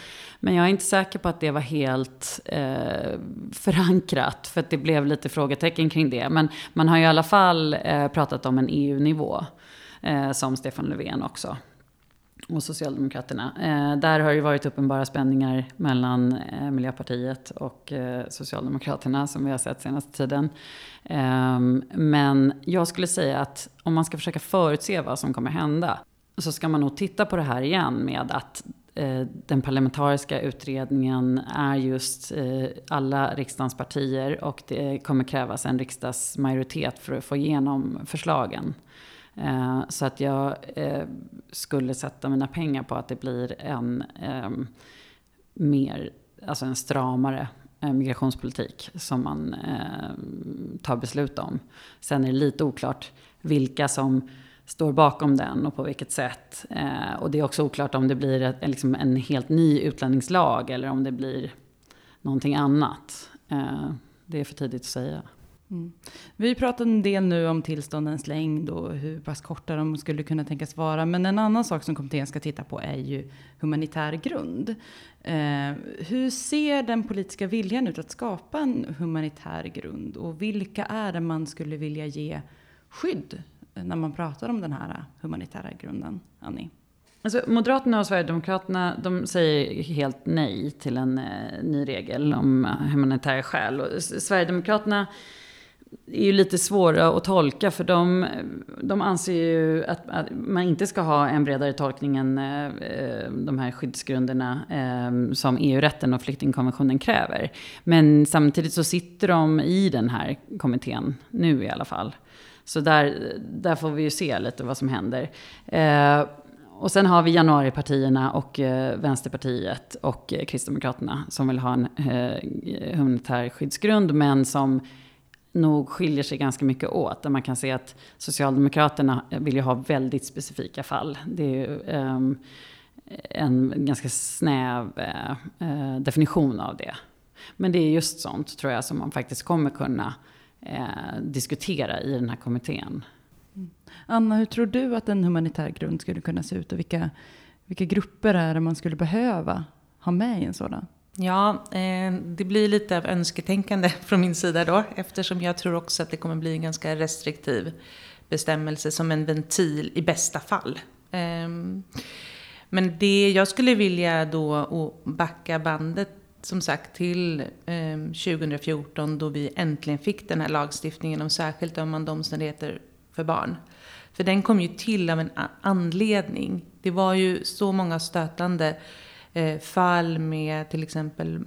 Men jag är inte säker på att det var helt eh, förankrat för att det blev lite frågetecken kring det. Men man har ju i alla fall eh, pratat om en EU-nivå eh, som Stefan Löfven också och Socialdemokraterna. Eh, där har det varit uppenbara spänningar mellan eh, Miljöpartiet och eh, Socialdemokraterna som vi har sett senaste tiden. Eh, men jag skulle säga att om man ska försöka förutse vad som kommer hända så ska man nog titta på det här igen med att eh, den parlamentariska utredningen är just eh, alla riksdagens partier och det kommer krävas en riksdagsmajoritet för att få igenom förslagen. Eh, så att jag eh, skulle sätta mina pengar på att det blir en eh, mer, alltså en stramare eh, migrationspolitik som man eh, tar beslut om. Sen är det lite oklart vilka som står bakom den och på vilket sätt. Eh, och det är också oklart om det blir ett, liksom en helt ny utlänningslag eller om det blir någonting annat. Eh, det är för tidigt att säga. Mm. Vi pratat en del nu om tillståndens längd och hur pass korta de skulle kunna tänkas vara. Men en annan sak som kommittén ska titta på är ju humanitär grund. Eh, hur ser den politiska viljan ut att skapa en humanitär grund? Och vilka är det man skulle vilja ge skydd när man pratar om den här humanitära grunden, Annie? Alltså, Moderaterna och Sverigedemokraterna de säger helt nej till en eh, ny regel om humanitära skäl. Och Sverigedemokraterna är ju lite svåra att tolka för de, de anser ju att, att, man inte ska ha en bredare tolkning än eh, eh de här skyddsgrunderna eh, som EU-rätten och flyktingkonventionen kräver. Men samtidigt så sitter de i den här kommittén, nu i alla fall. Så där, där får vi ju se lite vad som händer. Eh, och sen har vi januaripartierna och eh, Vänsterpartiet och eh, Kristdemokraterna som vill ha en eh, humanitär skyddsgrund men som nog skiljer sig ganska mycket åt. Där man kan se att Socialdemokraterna vill ju ha väldigt specifika fall. Det är ju um, en ganska snäv uh, definition av det. Men det är just sånt, tror jag, som man faktiskt kommer kunna uh, diskutera i den här kommittén. Mm. Anna, hur tror du att en humanitär grund skulle kunna se ut? Och vilka, vilka grupper är det man skulle behöva ha med i en sådan? Ja, eh, det blir lite av önsketänkande från min sida då, eftersom jag tror också att det kommer bli en ganska restriktiv bestämmelse som en ventil i bästa fall. Eh, men det jag skulle vilja då backa bandet som sagt till eh, 2014 då vi äntligen fick den här lagstiftningen om särskilt ömmande omständigheter för barn. För den kom ju till av en anledning. Det var ju så många stötande Eh, fall med till exempel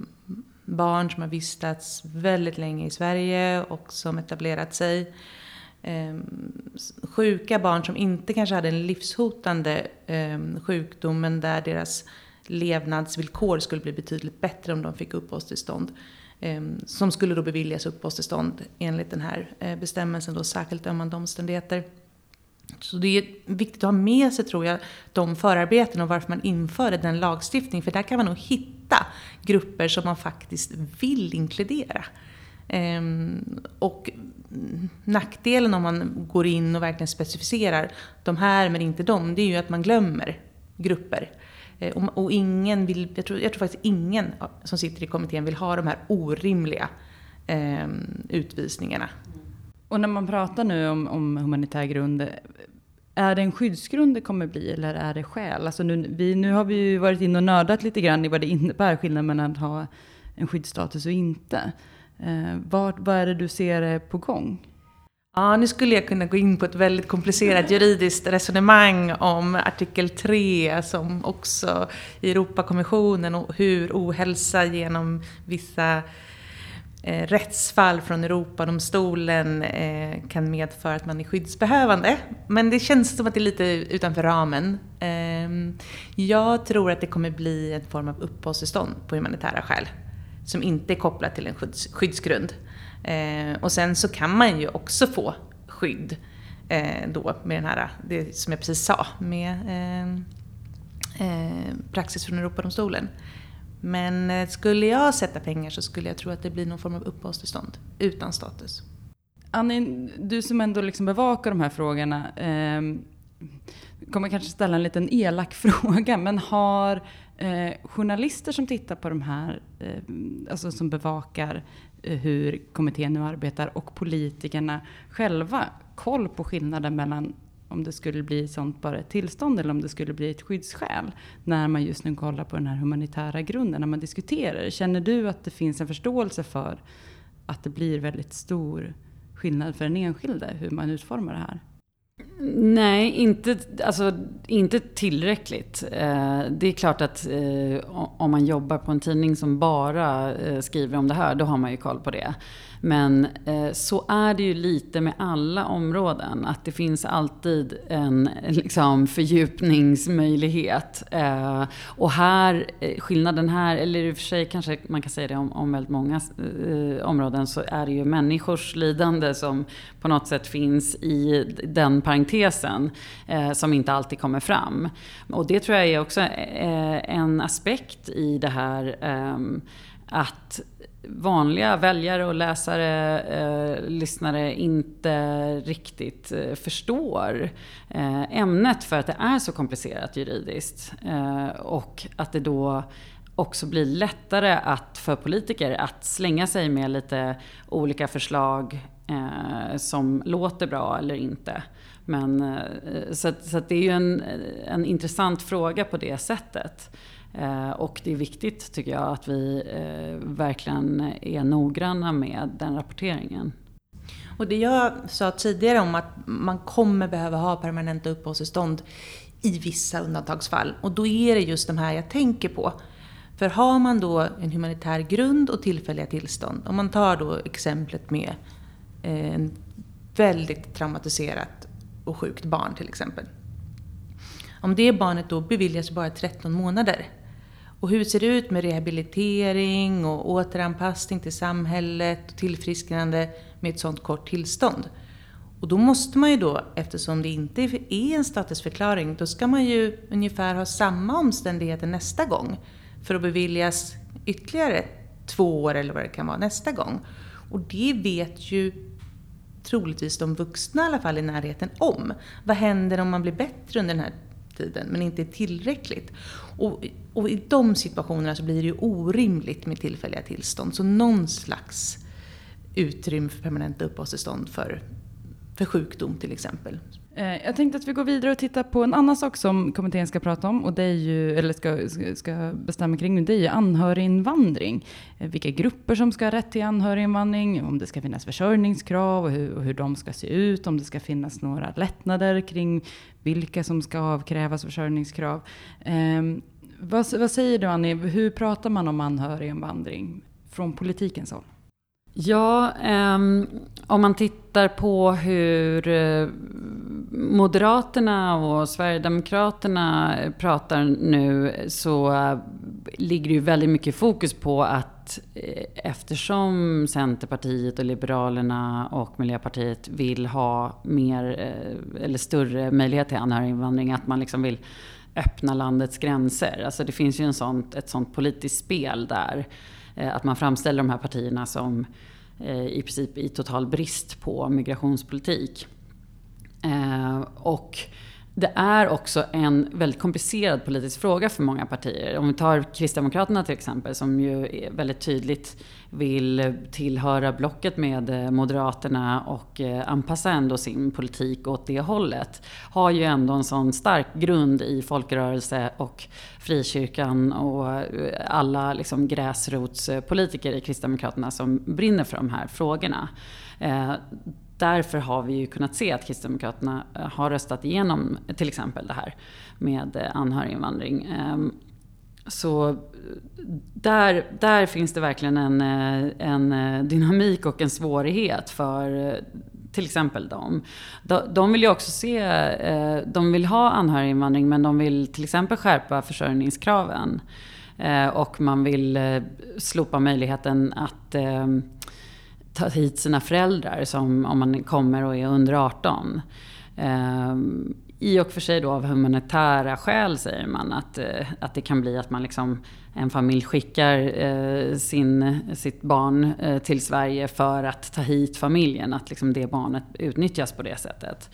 barn som har vistats väldigt länge i Sverige och som etablerat sig. Ehm, sjuka barn som inte kanske hade en livshotande ehm, sjukdom men där deras levnadsvillkor skulle bli betydligt bättre om de fick uppehållstillstånd. Ehm, som skulle då beviljas uppehållstillstånd enligt den här eh, bestämmelsen, då särskilt ömmande omständigheter. Så det är viktigt att ha med sig, tror jag, de förarbeten och varför man införde den lagstiftningen. För där kan man nog hitta grupper som man faktiskt vill inkludera. Ehm, och nackdelen om man går in och verkligen specificerar de här men inte de, det är ju att man glömmer grupper. Eh, och, ingen vill, jag tror, jag tror faktiskt ingen som sitter i kommittén vill ha de här orimliga ehm, utvisningarna. Och när man pratar nu om, om humanitär grund, är det en skyddsgrund det kommer bli eller är det skäl? Alltså nu, vi, nu har vi ju varit inne och nördat lite grann i vad det innebär, skillnaden mellan att ha en skyddsstatus och inte. Eh, vad, vad är det du ser är på gång Ja, nu skulle jag kunna gå in på ett väldigt komplicerat juridiskt resonemang om artikel 3 som också i Europakommissionen och hur ohälsa genom vissa eh, rättsfall från Europadomstolen eh, kan medföra att man är skyddsbehövande. Men det känns som att det är lite utanför ramen. Eh, jag tror att det kommer bli en form av uppehållstillstånd på humanitära skäl som inte är kopplat till en skydds, skyddsgrund. Eh, och sen så kan man ju också få skydd eh, då med den här, det som jag precis sa, med ehm, eh, praxis från Europadomstolen. Men eh, skulle jag sätta pengar så skulle jag tro att det blir någon form av uppehållstillstånd utan status. Annie, du som ändå liksom bevakar de här frågorna, eh, kommer kanske ställa en liten elak fråga, men har eh, journalister som tittar på de här, eh, alltså som bevakar eh, hur kommittén nu arbetar och politikerna själva koll på skillnaden mellan om det skulle bli sånt bara ett tillstånd eller om det skulle bli ett skyddsskäl. När man just nu kollar på den här humanitära grunden, när man diskuterar. Känner du att det finns en förståelse för att det blir väldigt stor skillnad för den enskilde hur man utformar det här? Nej, inte, alltså, inte tillräckligt. Eh, det är klart att eh, om man jobbar på en tidning som bara eh, skriver om det här, då har man ju koll på det. Men eh, så är det ju lite med alla områden. Att det finns alltid en liksom, fördjupningsmöjlighet. Eh, och här, eh, skillnaden här, eller i och för sig kanske man kan säga det om, om väldigt många eh, områden, så är det ju människors lidande som på något sätt finns i den parentesen. Eh, som inte alltid kommer fram. Och det tror jag är också eh, en aspekt i det här ehm, att vanliga väljare och läsare, eh, lyssnare inte riktigt eh, förstår eh, ämnet för att det är så komplicerat juridiskt. Eh, och att det då också blir lättare att, för politiker att slänga sig med lite olika förslag eh, som låter bra eller inte. Men, eh, så, så det är ju en, en intressant fråga på det sättet. Eh, och det är viktigt tycker jag att vi eh, verkligen är noggranna med den rapporteringen. Och det jag sa tidigare om att man kommer behöva ha permanenta uppehållstillstånd i vissa undantagsfall. Och då är det just de här jag tänker på. För har man då en humanitär grund och tillfälliga tillstånd, om man tar då exemplet med eh, en väldigt traumatiserat och sjukt barn till exempel. Om det barnet då beviljas bara 13 månader och hur ser det ut med rehabilitering och återanpassning till samhället och tillfrisknande med ett sådant kort tillstånd? Och då måste man ju då, eftersom det inte är en statusförklaring, då ska man ju ungefär ha samma omständigheter nästa gång för att beviljas ytterligare två år eller vad det kan vara nästa gång. Och det vet ju troligtvis de vuxna i alla fall i närheten om. Vad händer om man blir bättre under den här tiden men inte är tillräckligt? Och, och i de situationerna så blir det ju orimligt med tillfälliga tillstånd. Så någon slags utrymme för permanenta uppehållstillstånd för, för sjukdom till exempel. Eh, jag tänkte att vi går vidare och tittar på en annan sak som kommittén ska prata om, och det är ju, eller ska, ska bestämma kring nu, det är ju anhöriginvandring. Eh, vilka grupper som ska ha rätt till anhöriginvandring, om det ska finnas försörjningskrav och hur, och hur de ska se ut, om det ska finnas några lättnader kring vilka som ska avkrävas försörjningskrav. Eh, vad, vad säger du Annie, hur pratar man om anhöriginvandring från politikens håll? Ja, um, om man tittar på hur eh, Moderaterna och Sverigedemokraterna pratar nu så ligger det ju väldigt mycket fokus på att eh, eftersom Centerpartiet och Liberalerna och Miljöpartiet vill ha mer eh, eller större möjlighet till anhöriginvandring, att man liksom vill öppna landets gränser. Alltså det finns ju en sånt, ett sånt politiskt spel där. Eh, att man framställer de här partierna som eh, i princip i total brist på migrationspolitik. Eh, och det är också en väldigt komplicerad politisk fråga för många partier. Om vi tar Kristdemokraterna till exempel som ju väldigt tydligt vill tillhöra blocket med eh, Moderaterna och eh, anpassa ändå sin politik åt det hållet. Har ju ändå en sån stark grund i folkrörelse och frikyrkan och eh, alla liksom gräsrotspolitiker i Kristdemokraterna som brinner för de här frågorna. Därför har vi ju kunnat se att Kristdemokraterna eh, har röstat igenom till exempel det här med eh, anhöriginvandring. Ehm, så där, där finns det verkligen en, eh, en dynamik och en svårighet för till exempel dem. De, vill ju också se, de vill ha anhöriginvandring men de vill till exempel skärpa försörjningskraven. Och man vill slopa möjligheten att ehm, ta hit sina föräldrar som om man kommer och är under 18. Ehm, I och för sig då av humanitära skäl säger man att, eh, att det kan bli att man liksom en familj skickar eh, sin, sitt barn eh, till Sverige för att ta hit familjen, att liksom det barnet utnyttjas på det sättet.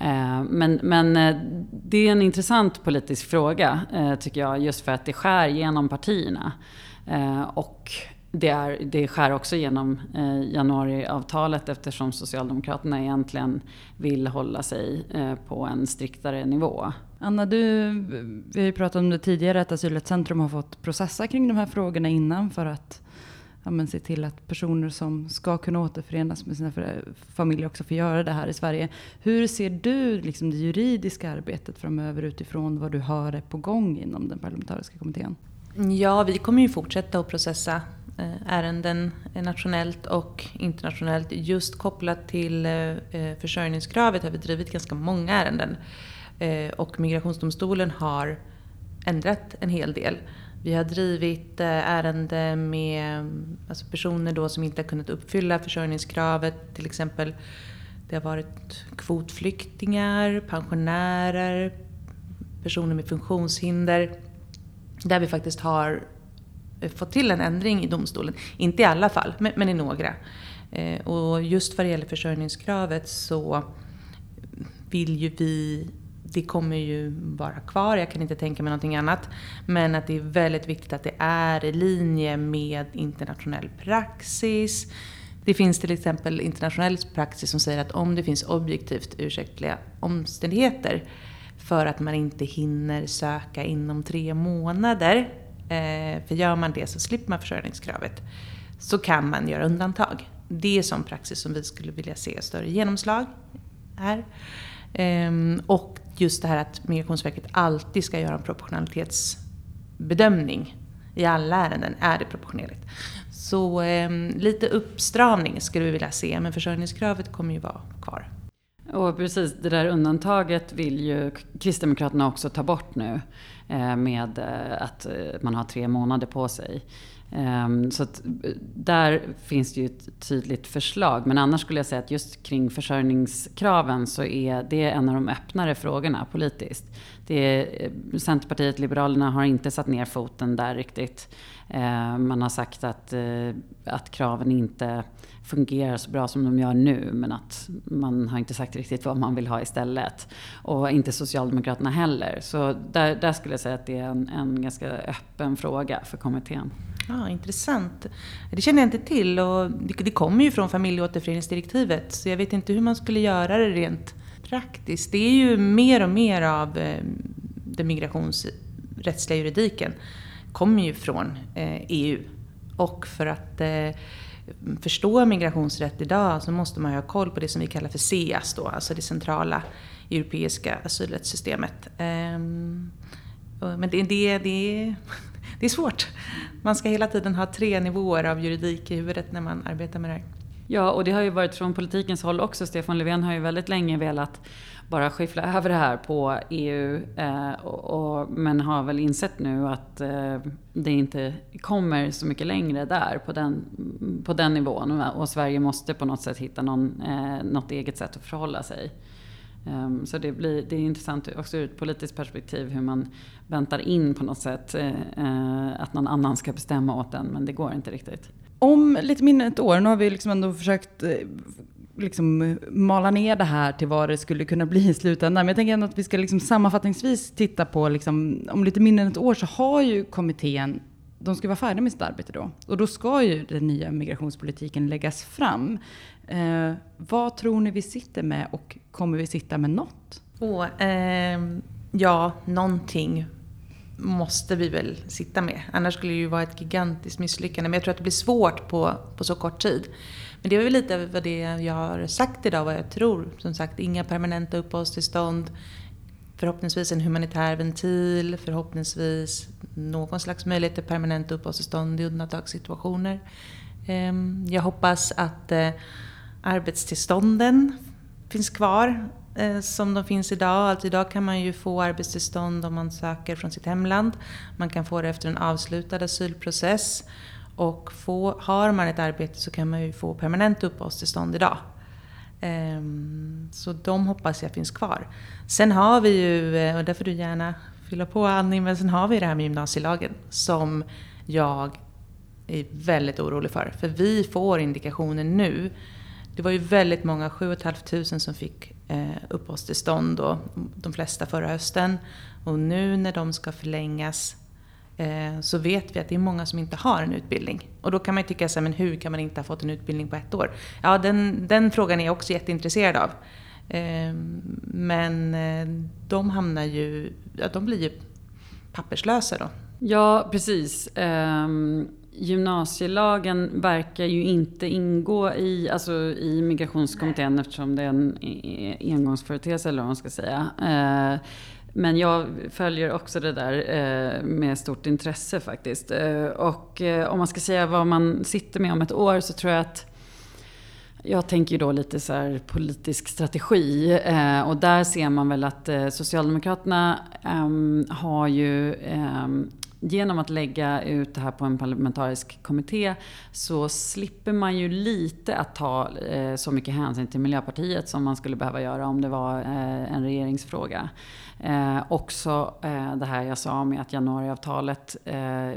Ehm, men, men eh, det är en intressant politisk fråga, eh, tycker jag, just för att det skär genom partierna. Ehm, och det, är, det skär också genom januariavtalet eftersom Socialdemokraterna egentligen vill hålla sig på en striktare nivå. Anna, du, vi har ju pratat om det tidigare att Asylrättscentrum har fått processa kring de här frågorna innan för att ja, men, se till att personer som ska kunna återförenas med sina familjer också får göra det här i Sverige. Hur ser du liksom, det juridiska arbetet framöver utifrån vad du hör är på gång inom den parlamentariska kommittén? Ja, vi kommer ju fortsätta att processa eh, Eh, ärenden eh, nationellt och internationellt. Just kopplat till eh, försörjningskravet har vi drivit ganska många ärenden. Och Migrationsdomstolen har ändrat en hel del. Vi har drivit ärenden ärende med alltså personer då som inte har kunnat uppfylla försörjningskravet. Till exempel det har varit kvotflyktingar, pensionärer, personer med funktionshinder. Där vi faktiskt har fått till en ändring i domstolen. Inte i alla fall, men, i några. Eh, och just vad det gäller försörjningskravet så vill ju vi det kommer ju vara kvar, jag kan inte tänka mig någonting annat. Men att det är väldigt viktigt att det är i linje med internationell praxis. Det finns till exempel internationell praxis som säger att om det finns objektivt ursäktliga omständigheter för att man inte hinner söka inom tre månader, Eh, för gör man det så slipper man försörjningskravet, så kan man göra undantag. Det är sån praxis som vi skulle vilja se större genomslag här. Ehm, och just det här att Migrationsverket alltid ska göra en proportionalitetsbedömning i alla ärenden. Är det proportionerligt? Så eh, lite uppstramning skulle vi vilja se, men försörjningskravet kommer ju vara kvar. Och precis, det där undantaget vill ju Kristdemokraterna också ta bort nu. Eh, med eh, att eh, man har tre månader på sig. Ehm, så att där finns det ju ett tydligt förslag. Men annars skulle jag säga att just kring försörjningskraven så är det en av de öppnare frågorna politiskt. Det är, Centerpartiet, Liberalerna har inte satt ner foten där riktigt. Ehm, man har sagt att, att kraven inte fungerar så bra som de gör nu men att man har inte sagt riktigt vad man vill ha istället. Och inte Socialdemokraterna heller. Så där, där skulle jag säga att det är en, en ganska öppen fråga för kommittén. Ja, intressant. Det känner jag inte till och det, kommer ju från familjeåterföreningsdirektivet så jag vet inte hur man skulle göra det rent praktiskt. Det är ju mer och mer av eh, den migrationsrättsliga juridiken kommer ju från eh, EU. Och för att eh, förstå migrationsrätt idag så måste man ha koll på det som vi kallar för CEAS då, alltså det centrala europeiska asylrättssystemet. Ehm, men det, det, det, det är svårt. Man ska hela tiden ha tre nivåer av juridik i huvudet när man arbetar med det här. Ja, och det har ju varit från politikens håll också. Stefan Löfven har ju väldigt länge velat bara skyffla över det här på EU. Eh, och, och, men har väl insett nu att eh, det inte kommer så mycket längre där på den, på den nivån. Och Sverige måste på något sätt hitta någon, eh, något eget sätt att förhålla sig. Um, så det, blir, det är intressant också ur ett politiskt perspektiv hur man väntar in på något sätt eh, eh, att någon annan ska bestämma åt en, men det går inte riktigt. Om lite mindre än ett år, nu har vi liksom ändå försökt eh, liksom eh, mala ner det här till vad det skulle kunna bli i slutändan. Men jag tänker ändå att vi ska liksom sammanfattningsvis titta på, liksom, om lite mindre än ett år så har ju kommittén de ska vara färdiga med sitt arbete då. Och då ska ju den nya migrationspolitiken läggas fram. Eh, vad tror ni vi sitter med och kommer vi sitta med något? Oh, eh, ja, någonting måste vi väl sitta med. Annars skulle det ju vara ett gigantiskt misslyckande. Men jag tror att det blir svårt på, på så kort tid. Men det är väl lite vad det jag har sagt idag, vad jag tror. Som sagt, inga permanenta uppehållstillstånd. Förhoppningsvis en humanitär ventil, förhoppningsvis någon slags möjlighet till permanenta uppehållstillstånd i undantagssituationer. Ehm, jag hoppas att eh, arbetstillstånden finns kvar eh, som de finns idag. Alltså idag kan man ju få arbetstillstånd om man söker från sitt hemland. Man kan få det efter en avslutad asylprocess. Och få, har man ett arbete så kan man ju få permanent uppehållstillstånd idag. Ehm, så de hoppas jag finns kvar. Sen har vi ju, eh, och där får du gärna fylla på Annie, men sen har vi det här med gymnasielagen som jag är väldigt orolig för. För vi får indikationer nu. Det var ju väldigt många, 7 500 som fick eh, uppehållstillstånd då, de flesta förra hösten. Och nu när de ska förlängas Eh, så vet vi att det är många som inte har en utbildning. Och då kan man ju tycka så här, men hur kan man inte ha fått en utbildning på ett år? Ja, den, den frågan är jag också jätteintresserad av. Eh, men eh, de hamnar ju, ja, de blir ju papperslösa då. Ja, precis. Um gymnasielagen verkar ju inte ingå i, alltså i migrationskommittén eftersom det är en e-, e-, engångsföreteelse eller vad man ska säga. Eh, men jag följer också det där eh, med stort intresse faktiskt. Eh, och eh, om man ska säga vad man sitter med om ett år så tror jag att jag tänker ju då lite så här politisk strategi och där ser man väl att Socialdemokraterna ehm, har ju ehm, genom att lägga ut det här på en parlamentarisk kommitté så slipper man ju lite att ta eh, så mycket hänsyn till Miljöpartiet som man skulle behöva göra om det var eh, en regeringsfråga. Eh, också eh, det här jag sa med att januariavtalet eh,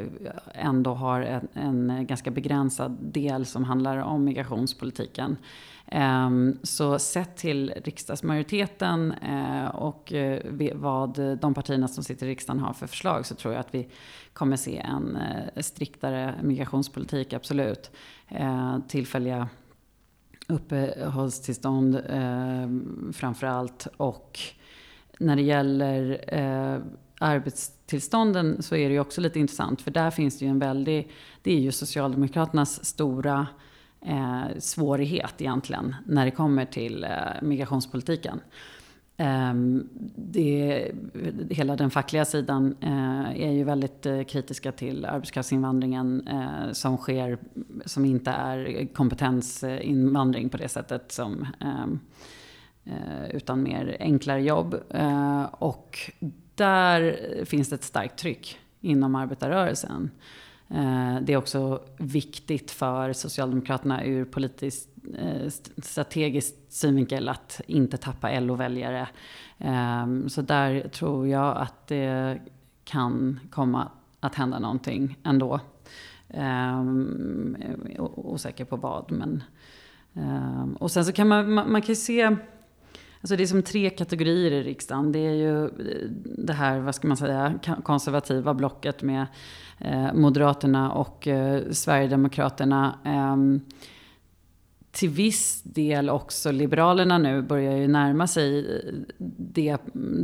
ändå har en, en ganska begränsad del som handlar om migrationspolitiken. Ehm, så sett till riksdagsmajoriteten eh, och eh, vad de partierna som sitter i riksdagen har för förslag så tror jag att vi kommer se en eh, striktare migrationspolitik, absolut. Tillfälliga uppehållstillstånd ehm, framför allt. Och när det gäller arbetstillstånden så är det ju också lite intressant för där finns det ju en väldig, det är ju Socialdemokraternas stora eh, svårighet egentligen när det kommer till eh, migrationspolitiken. Eh, det, hela den fackliga sidan eh, är ju väldigt eh, kritiska till arbetskraftsinvandringen eh, som sker, som inte är kompetensinvandring på det sättet som ehm, eh, utan mer enklare jobb. Eh, och där finns det ett starkt tryck inom arbetarrörelsen. Eh, det är också viktigt för Socialdemokraterna ur politisk eh, strategisk synvinkel att inte tappa LO-väljare. Ehm, så där tror jag att det kan komma att hända någonting ändå. Ehm, osäker på vad men... Ehm, och sen så kan man, man kan ju se Alltså det är som tre kategorier i riksdagen. Det är ju eh, det här, vad ska man säga, konservativa blocket med eh, Moderaterna och eh, Sverigedemokraterna. Eh, till viss del också Liberalerna nu börjar ju närma sig det,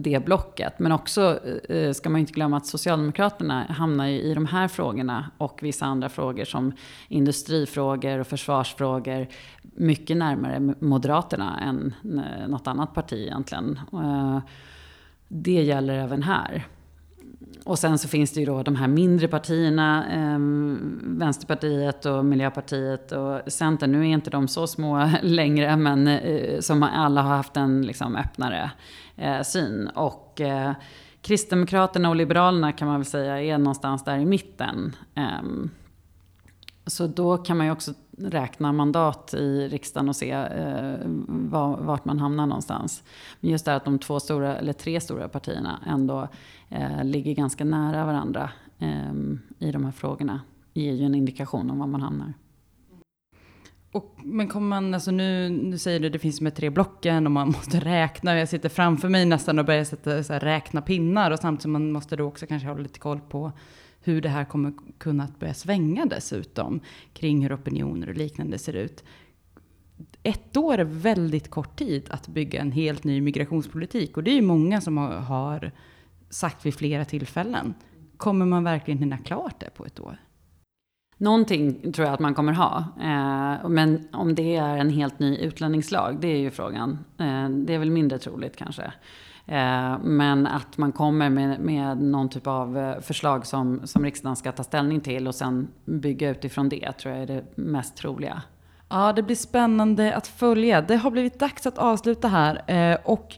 det blocket. Men också eh, ska man inte glömma att Socialdemokraterna hamnar ju i de här frågorna och vissa andra frågor som industrifrågor och försvarsfrågor mycket närmare Moderaterna än eh, något annat parti egentligen. Eh, det gäller även här. Och sen så finns det ju då de här mindre partierna, eh, Vänsterpartiet och Miljöpartiet och Centern. Nu är inte de så små längre, men eh, som alla har haft en liksom, öppnare eh, syn. Och eh, Kristdemokraterna och Liberalerna kan man väl säga är någonstans där i mitten. Ehm, så då kan man ju också räkna mandat i riksdagen och se eh, vart man hamnar någonstans. Men just det här att de två stora, eller tre stora partierna ändå eh, ligger ganska nära varandra eh, i de här frågorna ger ju en indikation om var man hamnar. Och, men kommer man, alltså nu, nu säger du att det finns med tre blocken och man måste räkna. Jag sitter framför mig nästan och börjar sätta, så här, räkna pinnar och samtidigt man måste då också kanske hålla lite koll på hur det här kommer kunna börja svänga dessutom kring hur opinioner och liknande ser ut. Ett år är väldigt kort tid att bygga en helt ny migrationspolitik och det är ju många som har sagt vid flera tillfällen. Kommer man verkligen hinna klart det på ett år? Någonting tror jag att man kommer ha. Eh, men om det är en helt ny utlänningslag, det är ju frågan. Eh, det är väl mindre troligt kanske. Eh, men att man kommer med, med någon typ av förslag som, som riksdagen ska ta ställning till och sen bygga utifrån det tror jag är det mest troliga. Ja, det blir spännande att följa. Det har blivit dags att avsluta här. Och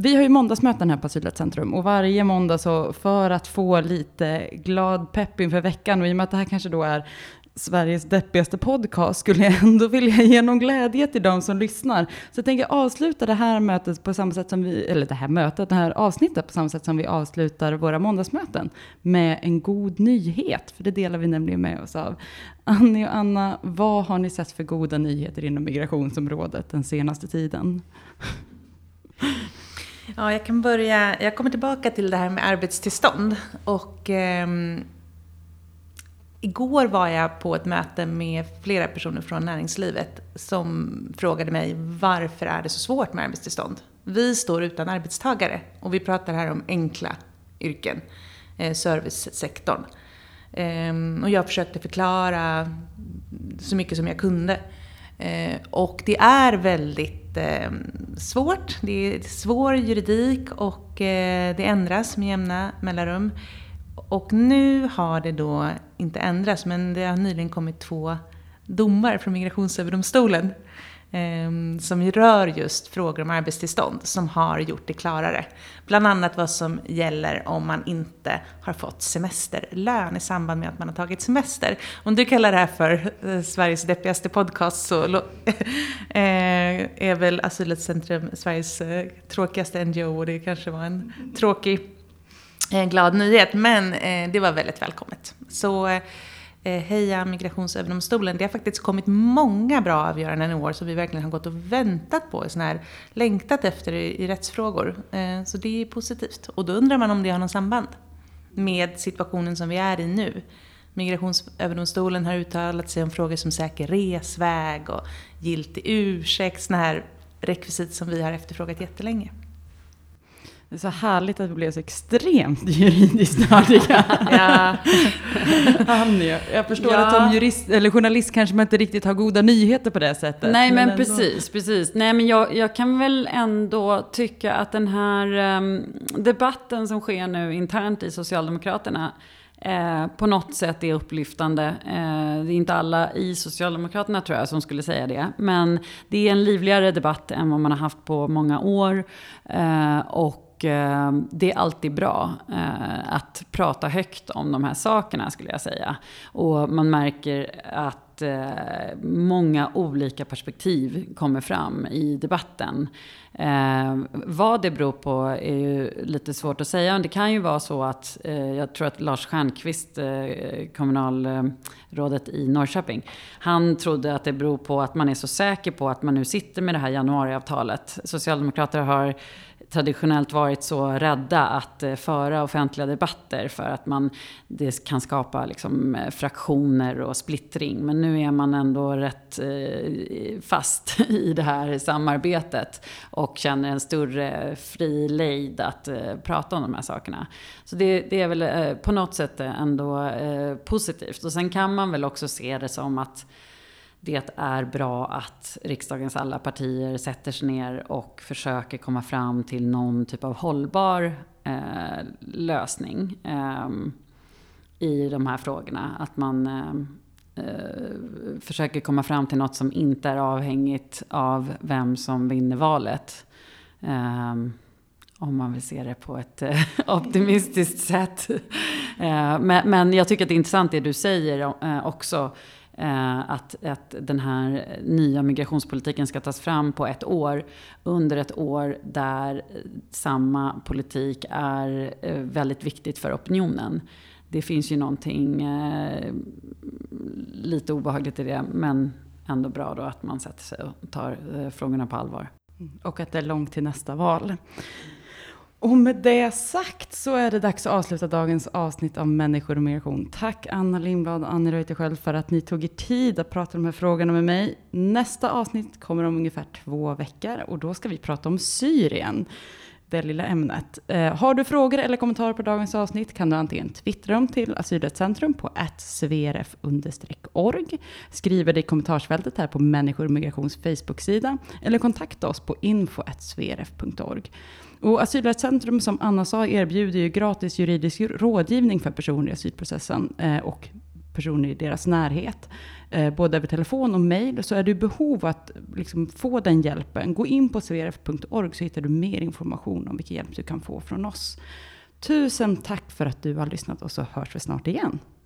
vi har ju måndagsmöten här på Asylrättscentrum och varje måndag så för att få lite glad pepp inför veckan och i och med att det här kanske då är Sveriges deppigaste podcast skulle jag ändå vilja ge någon glädje till de som lyssnar. Så jag tänker avsluta det här mötet på samma sätt som vi, eller det här mötet, det här avsnittet på samma sätt som vi avslutar våra måndagsmöten med en god nyhet, för det delar vi nämligen med oss av. Annie och Anna, vad har ni sett för goda nyheter inom migrationsområdet den senaste tiden? Ja, jag kan börja. Jag kommer tillbaka till det här med arbetstillstånd. Och, eh, igår var jag på ett möte med flera personer från näringslivet som frågade mig varför är det så svårt med arbetstillstånd? Vi står utan arbetstagare och vi pratar här om enkla yrken, eh, servicesektorn. Eh, och jag försökte förklara så mycket som jag kunde. Eh, och det är väldigt ehm, svårt. Det är svår juridik och eh, det ändras med jämna mellanrum. Och nu har det då inte ändrats, men det har nyligen kommit två domar från Migrationsöverdomstolen Ehm, som rör just frågor om arbetstillstånd, som har gjort det klarare. Bland annat vad som gäller om man inte har fått semesterlön i samband med att man har tagit semester. Om du kallar det här för eh, Sveriges deppigaste podcast så eh, är väl Asylrättscentrum Sveriges eh, tråkigaste NGO och det kanske var en tråkig eh, glad nyhet, men eh, det var väldigt välkommet. Så Eh, Eh, heja Migrationsöverdomstolen. Det har faktiskt kommit många bra avgöranden i år som vi verkligen har gått och väntat på, sån här, längtat efter i, i rättsfrågor. Eh, så det är positivt. Och då undrar man om det har någon samband med situationen som vi är i nu. Migrationsöverdomstolen har uttalat sig om frågor som säker resväg och giltig ursäkt, sådana här rekvisit som vi har efterfrågat jättelänge. Det är så härligt att vi blev så extremt juridiskt nördiga. ja. Jag förstår ja. att som jurist, eller journalist kanske man inte riktigt har goda nyheter på det sättet. Nej, men, men precis, precis. Nej, men jag, jag, kan väl ändå tycka att den här um, debatten som sker nu internt i Socialdemokraterna Eh, på något sätt är upplyftande. Eh, det är inte alla i Socialdemokraterna tror jag som skulle säga det. Men det är en livligare debatt än vad man har haft på många år. Eh, och och eh, det är alltid bra eh, att prata högt om de här sakerna skulle jag säga. Och man märker att eh, många olika perspektiv kommer fram i debatten. Eh, vad det beror på är ju lite svårt att säga. Det kan ju vara så att, eh, jag tror att Lars Stjernkvist, eh, kommunalrådet i Norrköping, han trodde att det beror på att man är så säker på att man nu sitter med det här januariavtalet. Socialdemokrater har traditionellt varit så rädda att eh, föra offentliga debatter för att man, det kan skapa liksom, eh, fraktioner och splittring. Men nu är man ändå rätt eh, fast i det här samarbetet och känner en större fri lejd att prata om de här sakerna. Så det, det är väl på något sätt ändå positivt. Och sen kan man väl också se det som att det är bra att riksdagens alla partier sätter sig ner och försöker komma fram till någon typ av hållbar eh, lösning eh, i de här frågorna. Att man eh, eh, försöker komma fram till något som inte är avhängigt av vem som vinner valet. Ehm, om man vill se det på ett eh, optimistiskt sätt. Eh, men, men jag tycker att det är intressant det du säger eh, också Eh, att, att den här nya migrationspolitiken ska tas fram på ett år. Under ett år där samma politik är eh, väldigt viktigt för opinionen. Det finns ju någonting eh, lite obehagligt i det, men ändå bra då att man sätter sig och tar eh, frågorna på allvar. Mm. Och att det är långt till nästa val. Och med det sagt så är det dags att avsluta dagens avsnitt av Människor och migration. Tack Anna Lindblad och Annie Reuterskiöld för att ni tog er tid att prata om de här frågorna med mig. Nästa avsnitt kommer om ungefär två veckor och då ska vi prata om Syrien. det lilla ämnet. Eh, har du frågor eller kommentarer på dagens avsnitt kan du antingen twittra dem till Asylrättscentrum på svrf-org, skriva det i kommentarsfältet här på Människor och Migrations Facebook-sida eller kontakta oss på info.svrf.org. Och Asylrättscentrum, som Anna sa, erbjuder ju gratis juridisk rådgivning för personer i asylprocessen eh, och personer i deras närhet, eh, både över telefon och mejl, så är du i behov av att liksom, få den hjälpen, gå in på svrf.org så hittar du mer information om vilken hjälp du kan få från oss. Tusen tack för att du har lyssnat och så hörs vi snart igen.